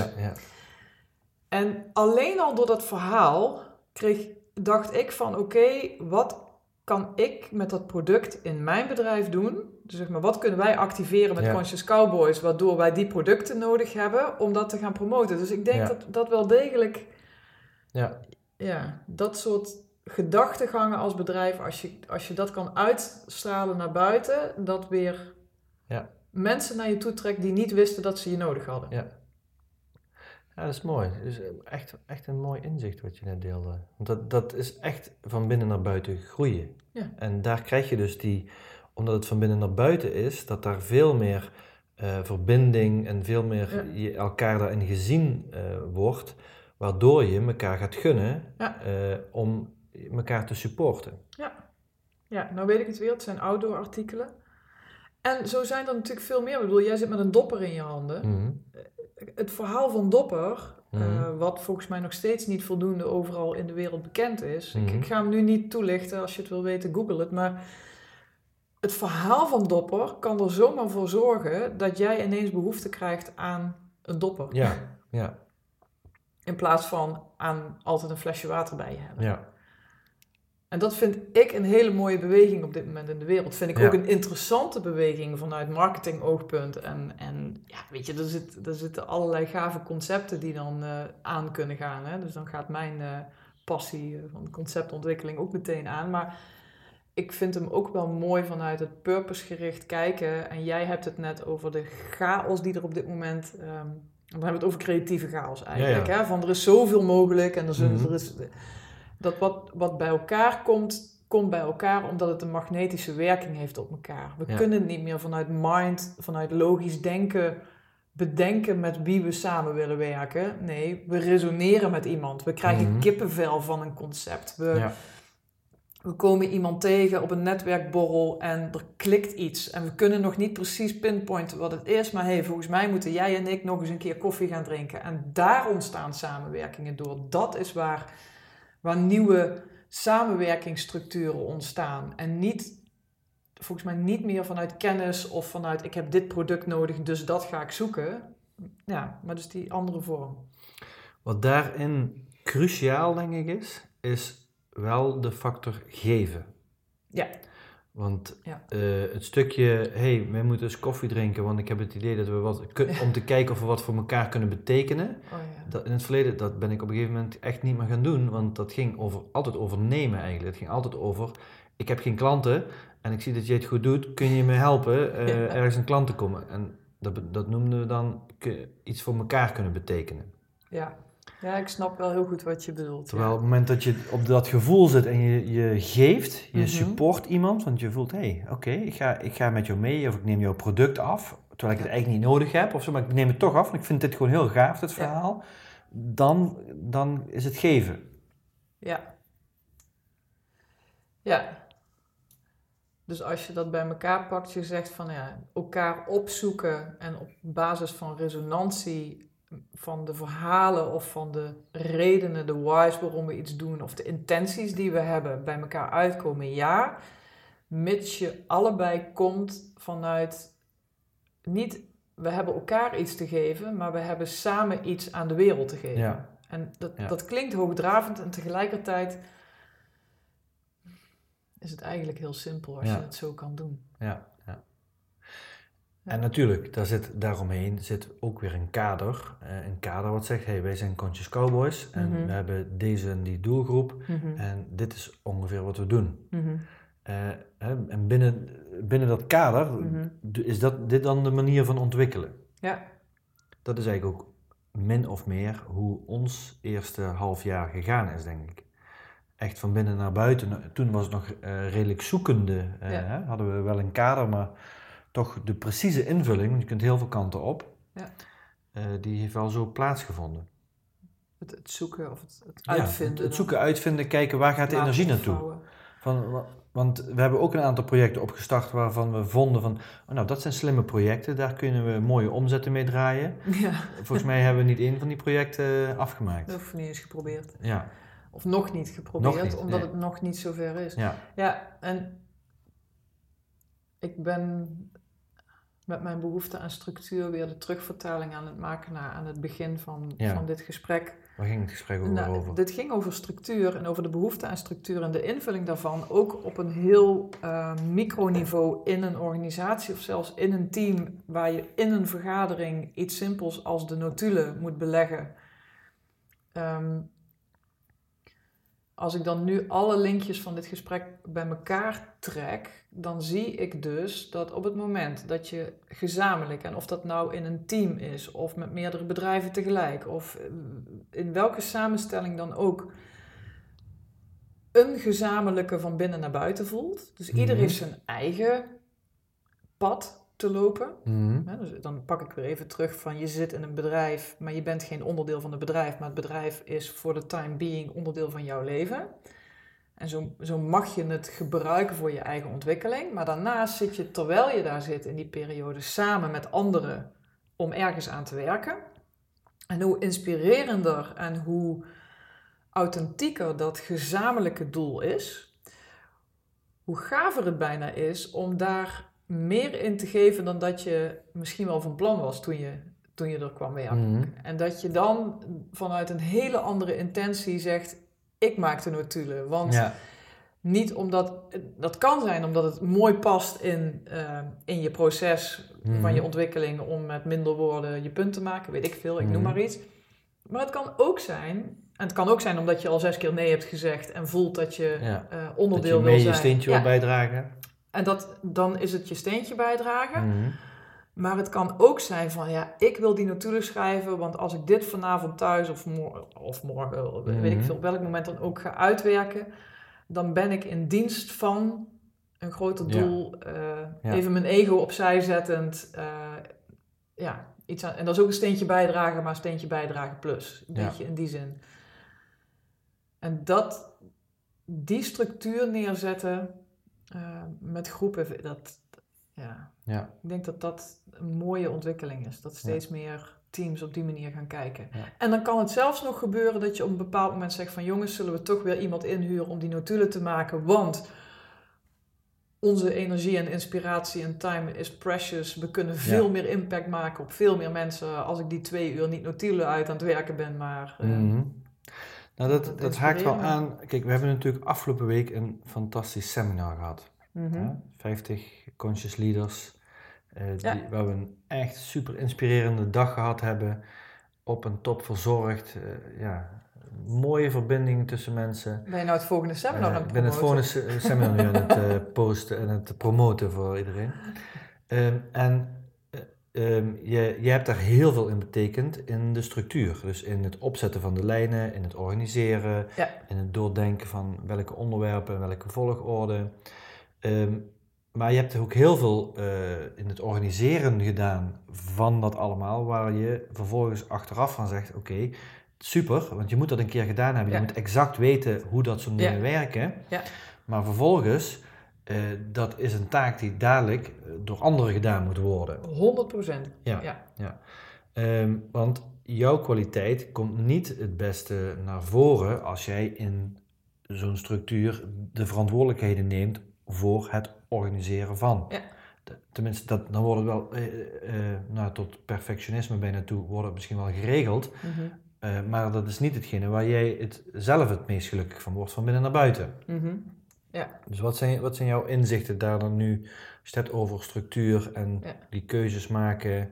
En alleen al door dat verhaal kreeg, dacht ik van oké, wat kan ik met dat product in mijn bedrijf doen? Dus zeg maar, wat kunnen wij activeren met Ja. Conscious Cowboys, waardoor wij die producten nodig hebben om dat te gaan promoten? Dus ik denk Ja. dat dat wel degelijk, ja. ja, dat soort gedachtegangen als bedrijf, als je, als je dat kan uitstralen naar buiten, dat weer Ja. mensen naar je toe trekt die niet wisten dat ze je nodig hadden. Ja. Ja, dat is mooi. Dus eh, echt, echt een mooi inzicht wat je net deelde. Want dat, dat is echt van binnen naar buiten groeien. Ja. En daar krijg je dus die, omdat het van binnen naar buiten is, dat daar veel meer eh, verbinding en veel meer Ja. je elkaar daarin gezien eh, wordt, waardoor je elkaar gaat gunnen Ja. om elkaar te supporten. Ja, nou weet ik het weer. Het zijn outdoor artikelen. En zo zijn er natuurlijk veel meer. Ik bedoel, jij zit met een dopper in je handen. Mhm. Het verhaal van dopper, eh, Mhm. wat volgens mij nog steeds niet voldoende overal in de wereld bekend is. Ik, Mhm. ik ga hem nu niet toelichten. Als je het wil weten, google het. Maar het verhaal van dopper kan er zomaar voor zorgen dat jij ineens behoefte krijgt aan een dopper. Ja, ja, In plaats van aan altijd een flesje water bij je hebben. ja. En dat vind ik een hele mooie beweging op dit moment in de wereld. Vind ik Ja. ook een interessante beweging vanuit marketingoogpunt. En, en ja, weet je, er, zit, er zitten allerlei gave concepten die dan eh, aan kunnen gaan. Hè? Dus dan gaat mijn eh, passie eh, van conceptontwikkeling ook meteen aan. Maar ik vind hem ook wel mooi vanuit het purposegericht kijken. En jij hebt het net over de chaos die er op dit moment... ehm, dan hebben we het over creatieve chaos eigenlijk. Ja, ja. Hè? Van er is zoveel mogelijk en er, zullen, Mhm. er is dat wat, wat bij elkaar komt, komt bij elkaar omdat het een magnetische werking heeft op elkaar. We Ja. kunnen niet meer vanuit mind, vanuit logisch denken, bedenken met wie we samen willen werken. Nee, we resoneren met iemand. We krijgen Mhm. kippenvel van een concept. We, ja. we komen iemand tegen op een netwerkborrel en er klikt iets. En we kunnen nog niet precies pinpointen wat het is. Maar hey, volgens mij moeten jij en ik nog eens een keer koffie gaan drinken. En daar ontstaan samenwerkingen door. Dat is waar, waar nieuwe samenwerkingsstructuren ontstaan. En niet, volgens mij niet meer vanuit kennis of vanuit ik heb dit product nodig, dus dat ga ik zoeken. Ja, maar dus die andere vorm. Wat daarin cruciaal, denk ik, is, is wel de factor geven. Ja. Want Ja. eh, het stukje, hey, wij moeten eens koffie drinken, want ik heb het idee dat we wat, om te kijken of we wat voor elkaar kunnen betekenen. Oh ja. Dat, in het verleden, dat ben ik op een gegeven moment echt niet meer gaan doen, want dat ging over, altijd over nemen eigenlijk. Het ging altijd over, ik heb geen klanten en ik zie dat jij het goed doet, kun je me helpen eh, Ja. ergens een klant te komen? En dat, dat noemden we dan iets voor elkaar kunnen betekenen. Ja. Ja, ik snap wel heel goed wat je bedoelt. Terwijl ja. op het moment dat je op dat gevoel zit en je, je geeft, je Mhm. support iemand, want je voelt, hé, hey, oké, ik, ga, ik ga met jou mee of ik neem jouw product af, terwijl ik het eigenlijk niet nodig heb of zo, maar ik neem het toch af, want ik vind dit gewoon heel gaaf, dit verhaal, dan, dan is het geven. Ja. Ja. Dus als je dat bij elkaar pakt, je zegt van ja, elkaar opzoeken en op basis van resonantie van de verhalen of van de redenen, de whys waarom we iets doen of de intenties die we hebben bij elkaar uitkomen, ja. Mits je allebei komt vanuit niet we hebben elkaar iets te geven, maar we hebben samen iets aan de wereld te geven. Ja. En dat, Ja. dat klinkt hoogdravend en tegelijkertijd is het eigenlijk heel simpel als Ja. je het zo kan doen. Ja, ja. En natuurlijk, daar zit, daaromheen zit ook weer een kader. eh, een kader wat zegt, hey, wij zijn Conscious Cowboys en Mhm. we hebben deze en die doelgroep Mhm. en dit is ongeveer wat we doen. Mhm. Eh, en binnen, binnen dat kader is dat, dit dan de manier van ontwikkelen. Ja. Dat is eigenlijk ook min of meer hoe ons eerste half jaar gegaan is, denk ik. Echt van binnen naar buiten. Toen was het nog eh, redelijk zoekende. Ja. hadden we wel een kader, maar toch de precieze invulling, want je kunt heel veel kanten op, Ja. eh, die heeft wel zo plaatsgevonden. Het, het zoeken of het, het uitvinden. het, het zoeken, uitvinden, kijken waar gaat de energie naartoe. Van, wa- want we hebben ook een aantal projecten opgestart waarvan we vonden van, oh, nou dat zijn slimme projecten, daar kunnen we mooie omzetten mee draaien. Ja, Volgens mij hebben we niet één van die projecten dat afgemaakt. je niet eens geprobeerd. Ja, Of nog niet geprobeerd, Nog niet, omdat nee. het nog niet zover is. ja. Ja, en ik ben met mijn behoefte aan structuur weer de terugvertaling aan het maken naar aan het begin van, Ja. van dit gesprek. Waar ging het gesprek Nou, over? dit ging over structuur en over de behoefte aan structuur en de invulling daarvan, ook op een heel eh, microniveau in een organisatie of zelfs in een team, waar je in een vergadering iets simpels als de notulen moet beleggen. Ehm, als ik dan nu alle linkjes van dit gesprek bij elkaar trek, dan zie ik dus dat op het moment dat je gezamenlijk, en of dat nou in een team is, of met meerdere bedrijven tegelijk, of eh, in welke samenstelling dan ook, een gezamenlijke van binnen naar buiten voelt. Dus ieder Mhm. heeft zijn eigen pad te lopen. Mhm. Dus dan pak ik weer even terug van je zit in een bedrijf, maar je bent geen onderdeel van het bedrijf, maar het bedrijf is voor de time being onderdeel van jouw leven. En zo, zo mag je het gebruiken voor je eigen ontwikkeling. Maar daarnaast zit je, terwijl je daar zit in die periode, samen met anderen om ergens aan te werken. En hoe inspirerender en hoe authentieker dat gezamenlijke doel is, hoe gaver het bijna is om daar meer in te geven dan dat je misschien wel van plan was toen je, toen je er kwam werken. Mhm. En dat je dan vanuit een hele andere intentie zegt: Ik maak de notulen. Want Ja, niet omdat dat kan zijn omdat het mooi past in, eh, in je proces Mhm. van je ontwikkeling om met minder woorden je punt te maken, weet ik veel, ik noem Mhm. maar iets. Maar het kan ook zijn, en het kan ook zijn omdat je al zes keer nee hebt gezegd en voelt dat je Ja. eh, dat onderdeel je wil zijn. je steentje Ja, wil bijdragen. En dat, dan is het je steentje bijdragen. Mhm. Maar het kan ook zijn van, ja, ik wil die notulen schrijven, want als ik dit vanavond thuis of, mor- of morgen, weet ik Mhm. veel, op welk moment dan ook ga uitwerken, dan ben ik in dienst van een groter Ja. doel, eh, Ja. even mijn ego opzij zettend, eh, ja, iets aan, en dat is ook een steentje bijdragen, maar een steentje bijdragen plus, een Ja. beetje in die zin. En dat, die structuur neerzetten eh, met groepen, dat, ja, Ja. ik denk dat dat een mooie ontwikkeling is. Dat steeds meer teams op die manier gaan kijken. Ja. En dan kan het zelfs nog gebeuren dat je op een bepaald moment zegt van jongens, zullen we toch weer iemand inhuren om die notulen te maken, want onze energie en inspiratie en time is precious. We kunnen veel meer impact maken op veel meer mensen als ik die twee uur niet notulen uit aan het werken ben, maar eh, Mhm. Nou, dat, dat dat haakt wel aan. Kijk, we hebben natuurlijk afgelopen week een fantastisch seminar gehad. mhm. hè? 50 conscious leaders. eh, die. Waar we een echt super inspirerende dag gehad hebben. Op een top verzorgd. eh, ja, mooie verbindingen tussen mensen. ben je nou het volgende seminar Eh, aan het ik ben het promoten? volgende se- seminar nu aan het eh, posten en het promoten voor iedereen. Ehm, en eh, ehm, je, je hebt daar heel veel in betekend in de structuur. Dus in het opzetten van de lijnen, in het organiseren, Ja. in het doordenken van welke onderwerpen, welke volgorde. Ehm, maar je hebt ook heel veel eh, in het organiseren gedaan van dat allemaal, waar je vervolgens achteraf van zegt: Oké, super, want je moet dat een keer gedaan hebben. Ja. Je moet exact weten hoe dat soort dingen Ja. werken. Ja. Maar vervolgens, dat is een taak die dadelijk eh, door anderen gedaan moet worden. 100 procent. Ja. Ja. Ehm, want jouw kwaliteit komt niet het beste naar voren als jij in zo'n structuur de verantwoordelijkheden neemt voor het organiseren van. Ja. Tenminste, dat, dan wordt het wel eh, eh, nou, tot perfectionisme bijna toe, wordt het misschien wel geregeld. Mhm. eh, maar dat is niet hetgene waar jij het zelf het meest gelukkig van wordt, van binnen naar buiten. Mhm. Ja. Dus wat zijn, wat zijn jouw inzichten daar dan nu, als je het over structuur en Ja. die keuzes maken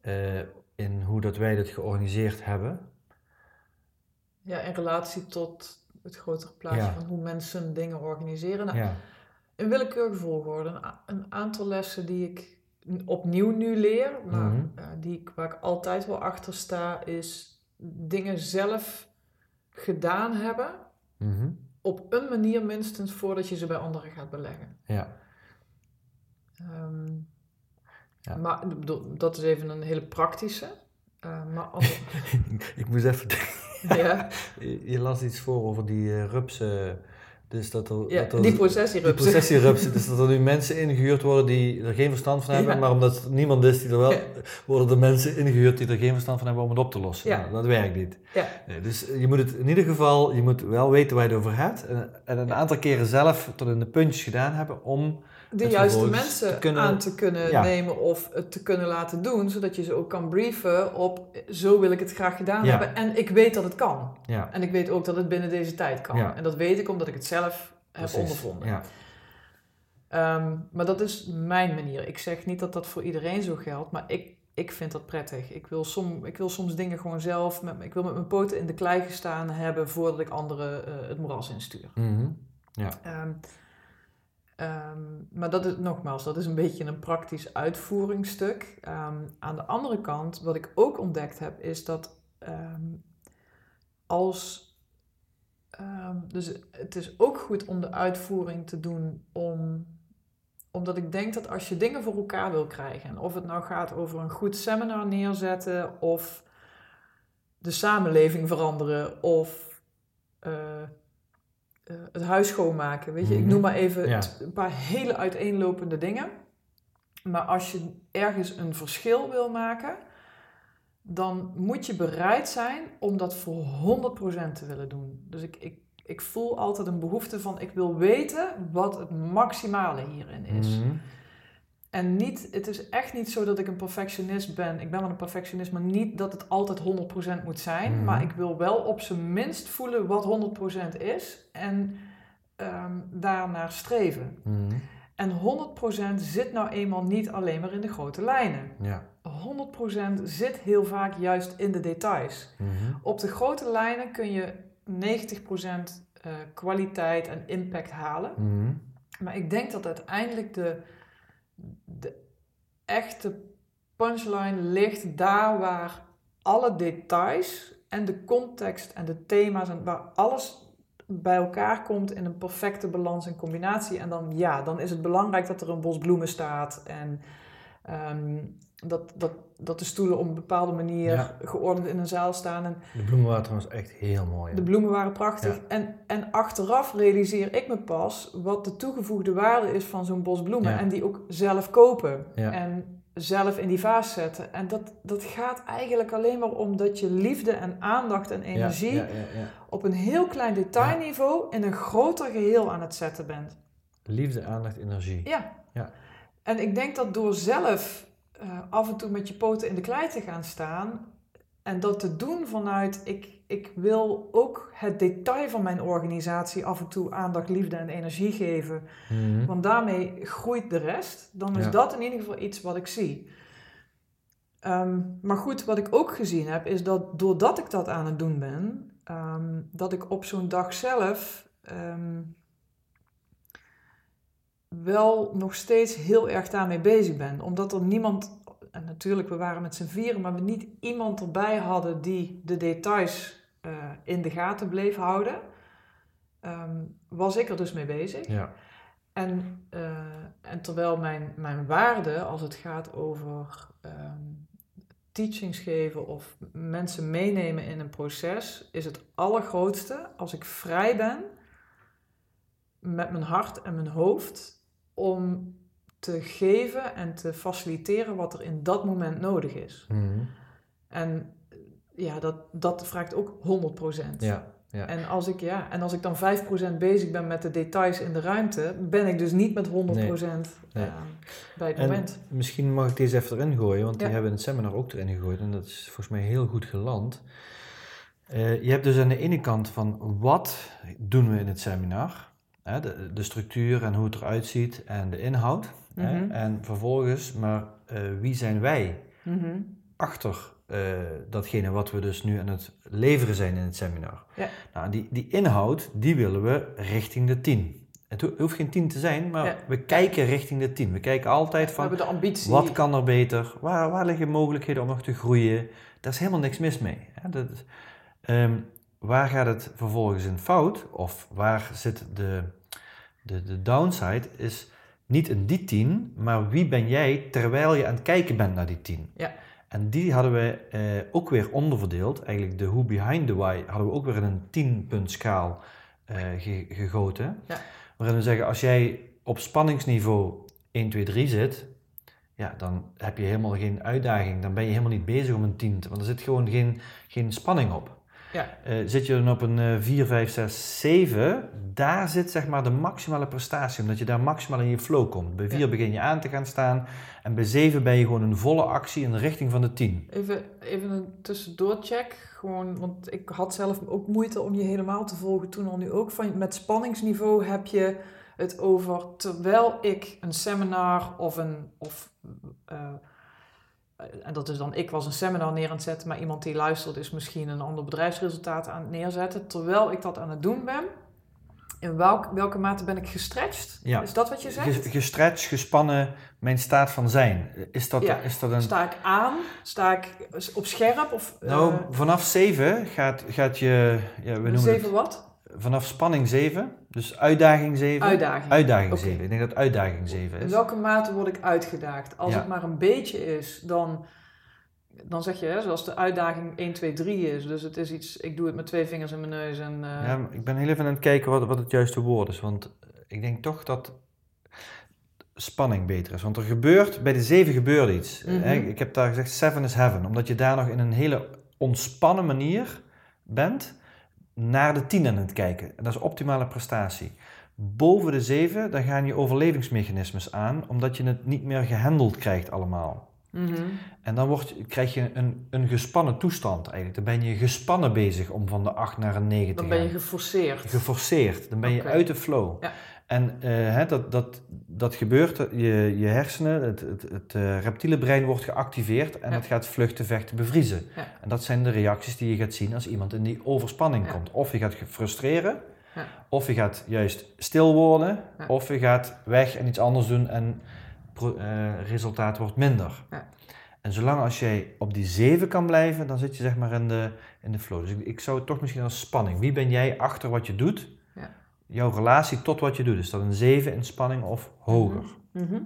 eh, in hoe dat wij dit georganiseerd hebben? Ja, in relatie tot het grotere plaatje Ja. van hoe mensen dingen organiseren. Nou, Ja, In willekeurige volgorde. Een, aantal lessen die ik opnieuw nu leer, maar die ik, waar ik altijd wel achter sta, is dingen zelf gedaan hebben. Mhm. Op een manier minstens voordat je ze bij anderen gaat beleggen. ja. Ehm, Ja. Maar dat is even een hele praktische. Eh, maar als, ik moest even ja, Je je las iets voor over die eh, rupsen. Dus dat er, ja, dat er, die processierupsen. die processierupsen. Dus dat er nu mensen ingehuurd worden die er geen verstand van hebben. Ja. Maar omdat niemand is die er wel... Worden er mensen ingehuurd die er geen verstand van hebben om het op te lossen. Ja. Nou, dat werkt niet. Ja. Nee, dus je moet het in ieder geval... Je moet wel weten waar je het over hebt. En, en een aantal keren zelf tot in de puntjes gedaan hebben om... de juiste mensen te kunnen- aan te kunnen Ja. nemen of het te kunnen laten doen, zodat je ze ook kan brieven op zo wil ik het graag gedaan Ja. hebben en ik weet dat het kan. Ja, En ik weet ook dat het binnen deze tijd kan. Ja. En dat weet ik omdat ik het zelf heb ondervonden. Ja. Ehm, maar dat is mijn manier. Ik zeg niet dat dat voor iedereen zo geldt, maar ik, ik vind dat prettig. Ik wil, som, ik wil soms dingen gewoon zelf, met, ik wil met mijn poten in de klei gestaan hebben voordat ik anderen eh, het moeras instuur. Mhm. Ehm, ehm, maar dat is nogmaals, dat is een beetje een praktisch uitvoeringsstuk. Ehm, aan de andere kant, wat ik ook ontdekt heb, is dat ehm, als. dus het is ook goed om de uitvoering te doen om omdat ik denk dat als je dingen voor elkaar wil krijgen, en of het nou gaat over een goed seminar neerzetten, of de samenleving veranderen, of eh, eh, het huis schoonmaken. Weet je, ik Mhm. noem maar even Ja. een paar hele uiteenlopende dingen. Maar als je ergens een verschil wil maken, dan moet je bereid zijn om dat voor 100% te willen doen. Dus ik, ik, ik voel altijd een behoefte van, ik wil weten wat het maximale hierin is. Mhm. En niet, het is echt niet zo dat ik een perfectionist ben. Ik ben wel een perfectionist, maar niet dat het altijd 100% moet zijn. Mhm. Maar ik wil wel op zijn minst voelen wat 100% is en ehm daarnaar streven. Mhm. En 100% zit nou eenmaal niet alleen maar in de grote lijnen. Ja. 100% zit heel vaak juist in de details. Mhm. Op de grote lijnen kun je 90% eh, kwaliteit en impact halen. Maar ik denk dat uiteindelijk de, de echte punchline ligt daar waar alle details en de context en de thema's en waar alles bij elkaar komt in een perfecte balans en combinatie. En dan ja, dan is het belangrijk dat er een bos bloemen staat en ehm, dat, dat, dat de stoelen op een bepaalde manier Ja. geordend in een zaal staan. En De bloemen waren trouwens echt heel mooi. de bloemen waren prachtig. Ja. En, en achteraf realiseer ik me pas wat de toegevoegde waarde is van zo'n bos bloemen. Ja. En die ook zelf kopen. En zelf in die vaas zetten. En dat, dat gaat eigenlijk alleen maar om dat je liefde en aandacht en energie op een heel klein detailniveau in een groter geheel aan het zetten bent. Liefde, aandacht, energie. Ja. Ja. En ik denk dat door zelf eh, af en toe met je poten in de klei te gaan staan en dat te doen vanuit ik, ik wil ook het detail van mijn organisatie af en toe aandacht, liefde en energie geven. Mhm. Want daarmee groeit de rest. Dan is Ja. dat in ieder geval iets wat ik zie. Ehm, maar goed, wat ik ook gezien heb, is dat doordat ik dat aan het doen ben, ehm, dat ik op zo'n dag zelf ehm, wel nog steeds heel erg daarmee bezig ben. Omdat er niemand, en natuurlijk we waren met z'n vieren, maar we niet iemand erbij hadden die de details eh, in de gaten bleef houden, ehm, was ik er dus mee bezig. Ja. En, eh, en terwijl mijn, mijn waarde als het gaat over ehm, teachings geven of mensen meenemen in een proces, is het allergrootste als ik vrij ben met mijn hart en mijn hoofd om te geven en te faciliteren wat er in dat moment nodig is. Mhm. En ja, dat, dat vraagt ook 100%. Ja. Ja. En als, ik, ja, en als ik dan 5% bezig ben met de details in de ruimte, ben ik dus niet met 100% Nee. eh, bij het En moment. misschien mag ik deze even erin gooien, want die hebben in het seminar ook erin gegooid en dat is volgens mij heel goed geland. Eh, je hebt dus aan de ene kant van wat doen we in het seminar Hè, de, de structuur en hoe het eruit ziet en de inhoud. hè. Mhm. En vervolgens, maar eh, wie zijn wij Mhm. achter eh, datgene wat we dus nu aan het leveren zijn in het seminar? Ja. Nou, die, die inhoud, die willen we richting de 10. Het ho- hoeft geen 10 te zijn, maar Ja. we kijken richting de 10. We kijken altijd van, hebben de ambitie. wat kan er beter? Waar, waar liggen mogelijkheden om nog te groeien? Daar is helemaal niks mis mee. Hè? Dat, ehm, waar gaat het vervolgens in fout? Of waar zit de, de, de downside? Is niet in die 10, maar wie ben jij terwijl je aan het kijken bent naar die 10? Ja. En die hadden we eh, ook weer onderverdeeld. Eigenlijk de who behind the why hadden we ook weer in een 10-punt schaal eh, ge- gegoten. Ja. Waarin we zeggen, als jij op spanningsniveau 1, 2, 3 zit, ja, dan heb je helemaal geen uitdaging. Dan ben je helemaal niet bezig om een 10 te... Want er zit gewoon geen, geen spanning op. Ja. Eh, zit je dan op een eh 4, 5, 6, 7, daar zit zeg maar de maximale prestatie, omdat je daar maximaal in je flow komt. Bij 4 Ja. begin je aan te gaan staan en bij 7 ben je gewoon een volle actie in de richting van de 10. Even, even een tussendoorcheck. Gewoon, want ik had zelf ook moeite om je helemaal te volgen toen al nu ook. Van, met spanningsniveau heb je het over terwijl ik een seminar of een. Of, eh, en dat is dan ik was een seminar neer aan het zetten, maar iemand die luistert is misschien een ander bedrijfsresultaat aan het neerzetten. Terwijl ik dat aan het doen ben. In welk, welke mate ben ik gestretched? Ja. Is dat wat je zegt? Ges- Gestretched, gespannen, mijn staat van zijn. Is dat, Ja. is dat een... Sta ik aan? Sta ik op scherp? Of, Nou, eh, vanaf 7 gaat, gaat je... Ja, we noemen zeven het, wat? Vanaf spanning 7, dus uitdaging 7. Uitdaging. Uitdaging Oké. 7. Ik denk dat uitdaging 7 In is. welke mate word ik uitgedaagd? Als Ja. het maar een beetje is, dan, dan zeg je, hè, zoals de uitdaging 1, 2, 3 is. Dus het is iets, ik doe het met twee vingers in mijn neus en... eh, Ja, ik ben heel even aan het kijken wat, wat het juiste woord is. Want ik denk toch dat spanning beter is. Want er gebeurt, bij de 7 gebeurt iets. Hè, Ik heb daar gezegd, 7 is heaven. Omdat je daar nog in een hele ontspannen manier bent naar de 10 aan het kijken. En dat is optimale prestatie. Boven de 7, dan gaan je overlevingsmechanismes aan, omdat je het niet meer gehandeld krijgt allemaal. mhm. En dan wordt, krijg je een, een gespannen toestand eigenlijk. Dan ben je gespannen bezig om van de 8 naar een 9 te Dan gaan. ben je geforceerd. Geforceerd. Dan ben je uit de flow. Ja. En eh, hè, dat, dat, dat gebeurt, je, je hersenen, het, het, het eh, reptiele brein wordt geactiveerd en het gaat vluchten, vechten, bevriezen. En dat zijn de reacties die je gaat zien als iemand in die overspanning komt. Of je gaat frustreren, of je gaat juist stil worden, of je gaat weg en iets anders doen en eh, resultaat wordt minder. Ja. En zolang als jij op die 7 kan blijven, dan zit je zeg maar in de, in de flow. Dus ik, ik zou het toch misschien als spanning. Wie ben jij achter wat je doet? Jouw relatie tot wat je doet. Is dat een 7 in spanning of hoger? Mhm.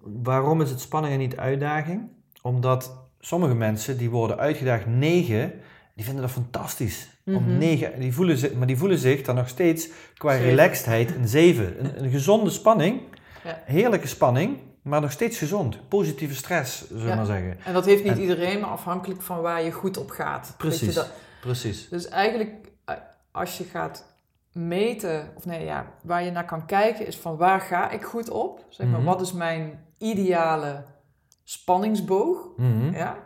Waarom is het spanning en niet uitdaging? Omdat sommige mensen die worden uitgedaagd 9, die vinden dat fantastisch. Om Mhm. 9, die voelen zich, maar die voelen zich dan nog steeds qua Zeven. relaxedheid een 7. Een, een gezonde spanning, Ja. heerlijke spanning, maar nog steeds gezond. Positieve stress, zullen we Ja. maar zeggen. En dat heeft niet En- iedereen, maar afhankelijk van waar je goed op gaat. Precies. dat- Precies. Dus eigenlijk, eh, als je gaat meten, of nee, ja, waar je naar kan kijken, is van waar ga ik goed op? Zeg maar, Mhm. wat is mijn ideale spanningsboog? Mhm. Ja?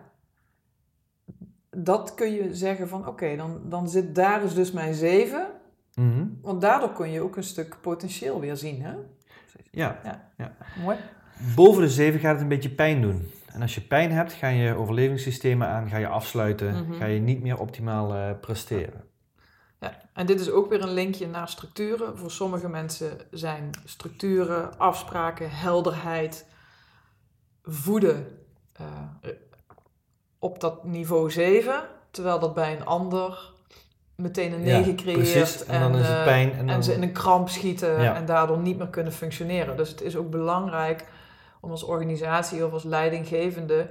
Dat kun je zeggen van, oké, dan, dan zit daar is dus mijn 7. Mhm. Want daardoor kun je ook een stuk potentieel weer zien, hè? Ja. Mooi. Boven de 7 gaat het een beetje pijn doen. En als je pijn hebt, gaan je overlevingssystemen aan, ga je afsluiten, ga je niet meer optimaal eh, presteren. Ja, en dit is ook weer een linkje naar structuren. Voor sommige mensen zijn structuren, afspraken, helderheid, voeden eh, op dat niveau 7, terwijl dat bij een ander meteen een Ja, 9 creëert. precies. En dan is het eh, pijn en En, ze in een kramp schieten Ja. en daardoor niet meer kunnen functioneren. Dus het is ook belangrijk om als organisatie of als leidinggevende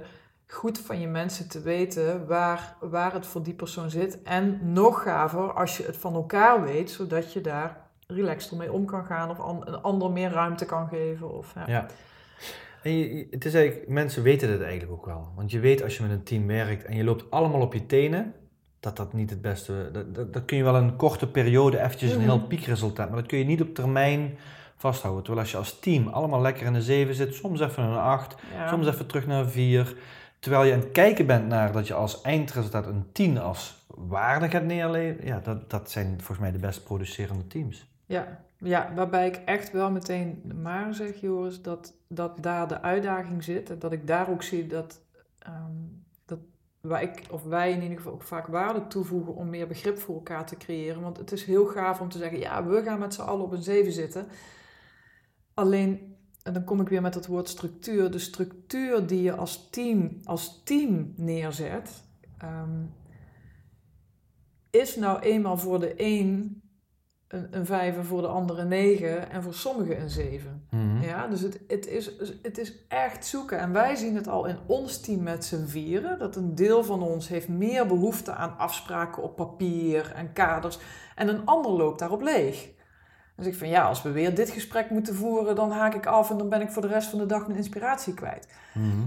goed van je mensen te weten waar, waar het voor die persoon zit. En nog gaver als je het van elkaar weet, zodat je daar relaxed mee om kan gaan of an- een ander meer ruimte kan geven. Of, ja. Ja. En je- het is eigenlijk, mensen weten het eigenlijk ook wel. Want je weet als je met een team werkt en je loopt allemaal op je tenen, dat dat niet het beste... Dat, dat, dat kun je wel een korte periode eventjes een Mhm. heel piekresultaat, maar dat kun je niet op termijn vasthouden. Terwijl als je als team allemaal lekker in de 7 zit, soms even een 8, Ja. soms even terug naar een 4. Terwijl je aan het kijken bent naar dat je als eindresultaat een 10 als waarde gaat neerleggen. Ja, dat, dat zijn volgens mij de best producerende teams. Ja, ja, waarbij ik echt wel meteen maar zeg, Joris, dat, dat daar de uitdaging zit. En dat ik daar ook zie dat, ehm, dat waar of wij in ieder geval ook vaak waarde toevoegen om meer begrip voor elkaar te creëren. Want het is heel gaaf om te zeggen, ja, we gaan met z'n allen op een zeven zitten. Alleen, en dan kom ik weer met het woord structuur. De structuur die je als team, als team neerzet, ehm, is nou eenmaal voor de een een, een vijver, voor de andere een negen en voor sommigen een zeven. Mhm. Ja, dus het, het, is, het is echt zoeken. En wij zien het al in ons team met z'n vieren. Dat een deel van ons heeft meer behoefte aan afspraken op papier en kaders. En een ander loopt daarop leeg. Dus ik van ja, als we weer dit gesprek moeten voeren, dan haak ik af en dan ben ik voor de rest van de dag mijn inspiratie kwijt. Mhm.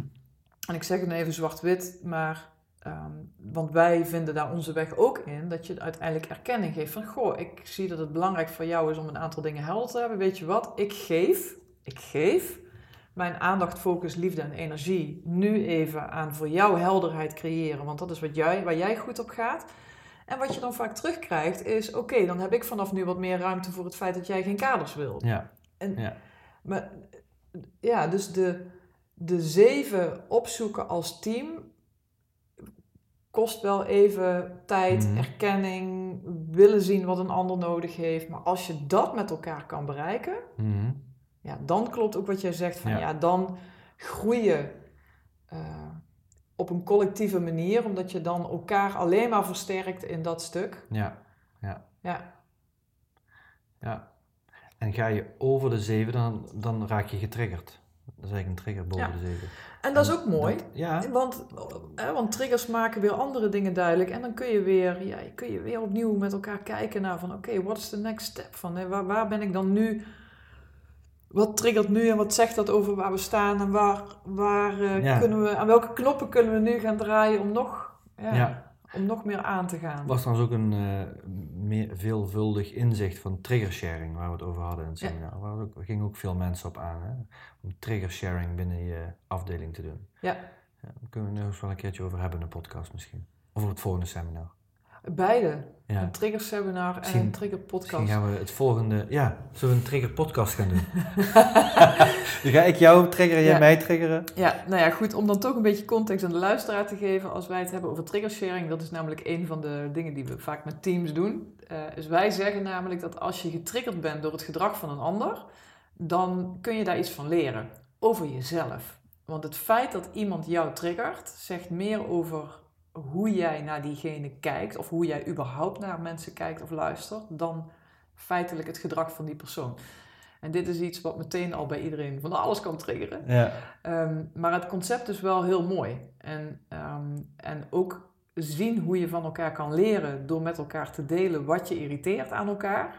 En ik zeg het even zwart-wit, maar ehm, want wij vinden daar onze weg ook in, dat je uiteindelijk erkenning geeft van, goh, ik zie dat het belangrijk voor jou is om een aantal dingen helder te hebben. Weet je wat? Ik geef, ik geef mijn aandacht, focus, liefde en energie nu even aan voor jou helderheid creëren, want dat is wat jij, waar jij goed op gaat. En wat je dan vaak terugkrijgt is, oké, dan heb ik vanaf nu wat meer ruimte voor het feit dat jij geen kaders wil. Ja, En, ja. Maar ja, dus de, de zeven opzoeken als team kost wel even tijd, Mhm. erkenning, willen zien wat een ander nodig heeft. Maar als je dat met elkaar kan bereiken, Mhm. ja, dan klopt ook wat jij zegt van ja, Ja. dan groei je op een collectieve manier, omdat je dan elkaar alleen maar versterkt in dat stuk. ja, Ja, ja. En ga je over de zeven, dan, dan raak je getriggerd. Dat is eigenlijk een trigger boven Ja. de zeven. en dat is ook mooi. dat- ja, Want, hè, want triggers maken weer andere dingen duidelijk. En dan kun je weer, ja, kun je weer opnieuw met elkaar kijken naar van... Oké, wat is de next step? Van, hè, waar, waar ben ik dan nu? Wat triggert nu en wat zegt dat over waar we staan? En waar, waar eh, Ja. kunnen we, aan welke knoppen kunnen we nu gaan draaien om nog, ja, Ja. om nog meer aan te gaan? was trouwens ook een eh, meer, veelvuldig inzicht van triggersharing, waar we het over hadden in het seminar. Waar ook, gingen ook veel mensen op aan, hè? om triggersharing binnen je afdeling te doen. Ja, Ja, daar kunnen we nog eens wel een keertje over hebben in de podcast misschien. Of op het volgende seminar. Beide. Ja. Een triggerseminar en een triggerpodcast. Misschien gaan we het volgende, ja, zullen we een trigger podcast gaan doen? Dan ga ik jou triggeren, jij Ja. mij triggeren. Ja, nou ja, goed, om dan toch een beetje context aan de luisteraar te geven. Als wij het hebben over triggersharing, dat is namelijk een van de dingen die we vaak met teams doen. Eh, dus wij zeggen namelijk dat als je getriggerd bent door het gedrag van een ander, dan kun je daar iets van leren over jezelf. Want het feit dat iemand jou triggert, zegt meer over hoe jij naar diegene kijkt, of hoe jij überhaupt naar mensen kijkt of luistert, dan feitelijk het gedrag van die persoon. En dit is iets wat meteen al bij iedereen van alles kan triggeren. Ja, Ehm, maar het concept is wel heel mooi. En, ehm, en ook zien hoe je van elkaar kan leren door met elkaar te delen wat je irriteert aan elkaar.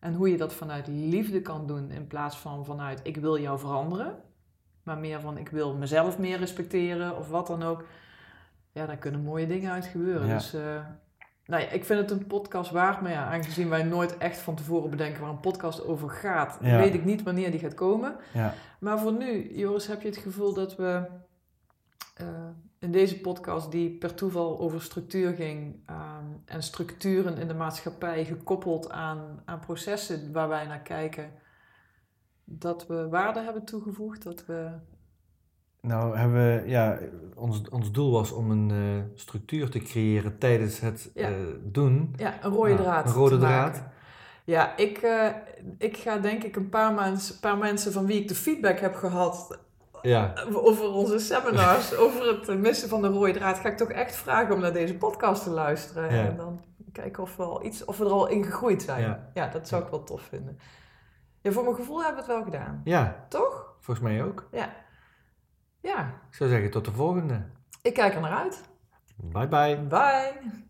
En hoe je dat vanuit liefde kan doen in plaats van vanuit ik wil jou veranderen. Maar meer van ik wil mezelf meer respecteren of wat dan ook. Ja, daar kunnen mooie dingen uit gebeuren. Ja. Dus eh, nou ja, ik vind het een podcast waard. Maar ja, aangezien wij nooit echt van tevoren bedenken waar een podcast over gaat, Ja. weet ik niet wanneer die gaat komen. ja, Maar voor nu, Joris, heb je het gevoel dat we eh, in deze podcast, die per toeval over structuur ging ehm, en structuren in de maatschappij gekoppeld aan, aan processen waar wij naar kijken, dat we waarde hebben toegevoegd? Dat we, Nou, hebben we, ja, ons, ons doel was om een eh, structuur te creëren tijdens het Ja. eh, doen. ja, een rode Ja, draad. een rode maken. draad. Ja, ik, eh, ik ga denk ik een paar, mens, paar mensen van wie ik de feedback heb gehad Ja, over onze seminars, over het missen van de rode draad, ga ik toch echt vragen om naar deze podcast te luisteren. Ja. En dan kijken of we, al iets, of we er al in gegroeid zijn. Ja. Ja, dat zou ik wel tof vinden. Ja, voor mijn gevoel hebben we het wel gedaan. ja, Toch? volgens mij ook. Ja. Ja, Ik zou zeggen tot de volgende. ik kijk er naar uit. Bye bye. Bye!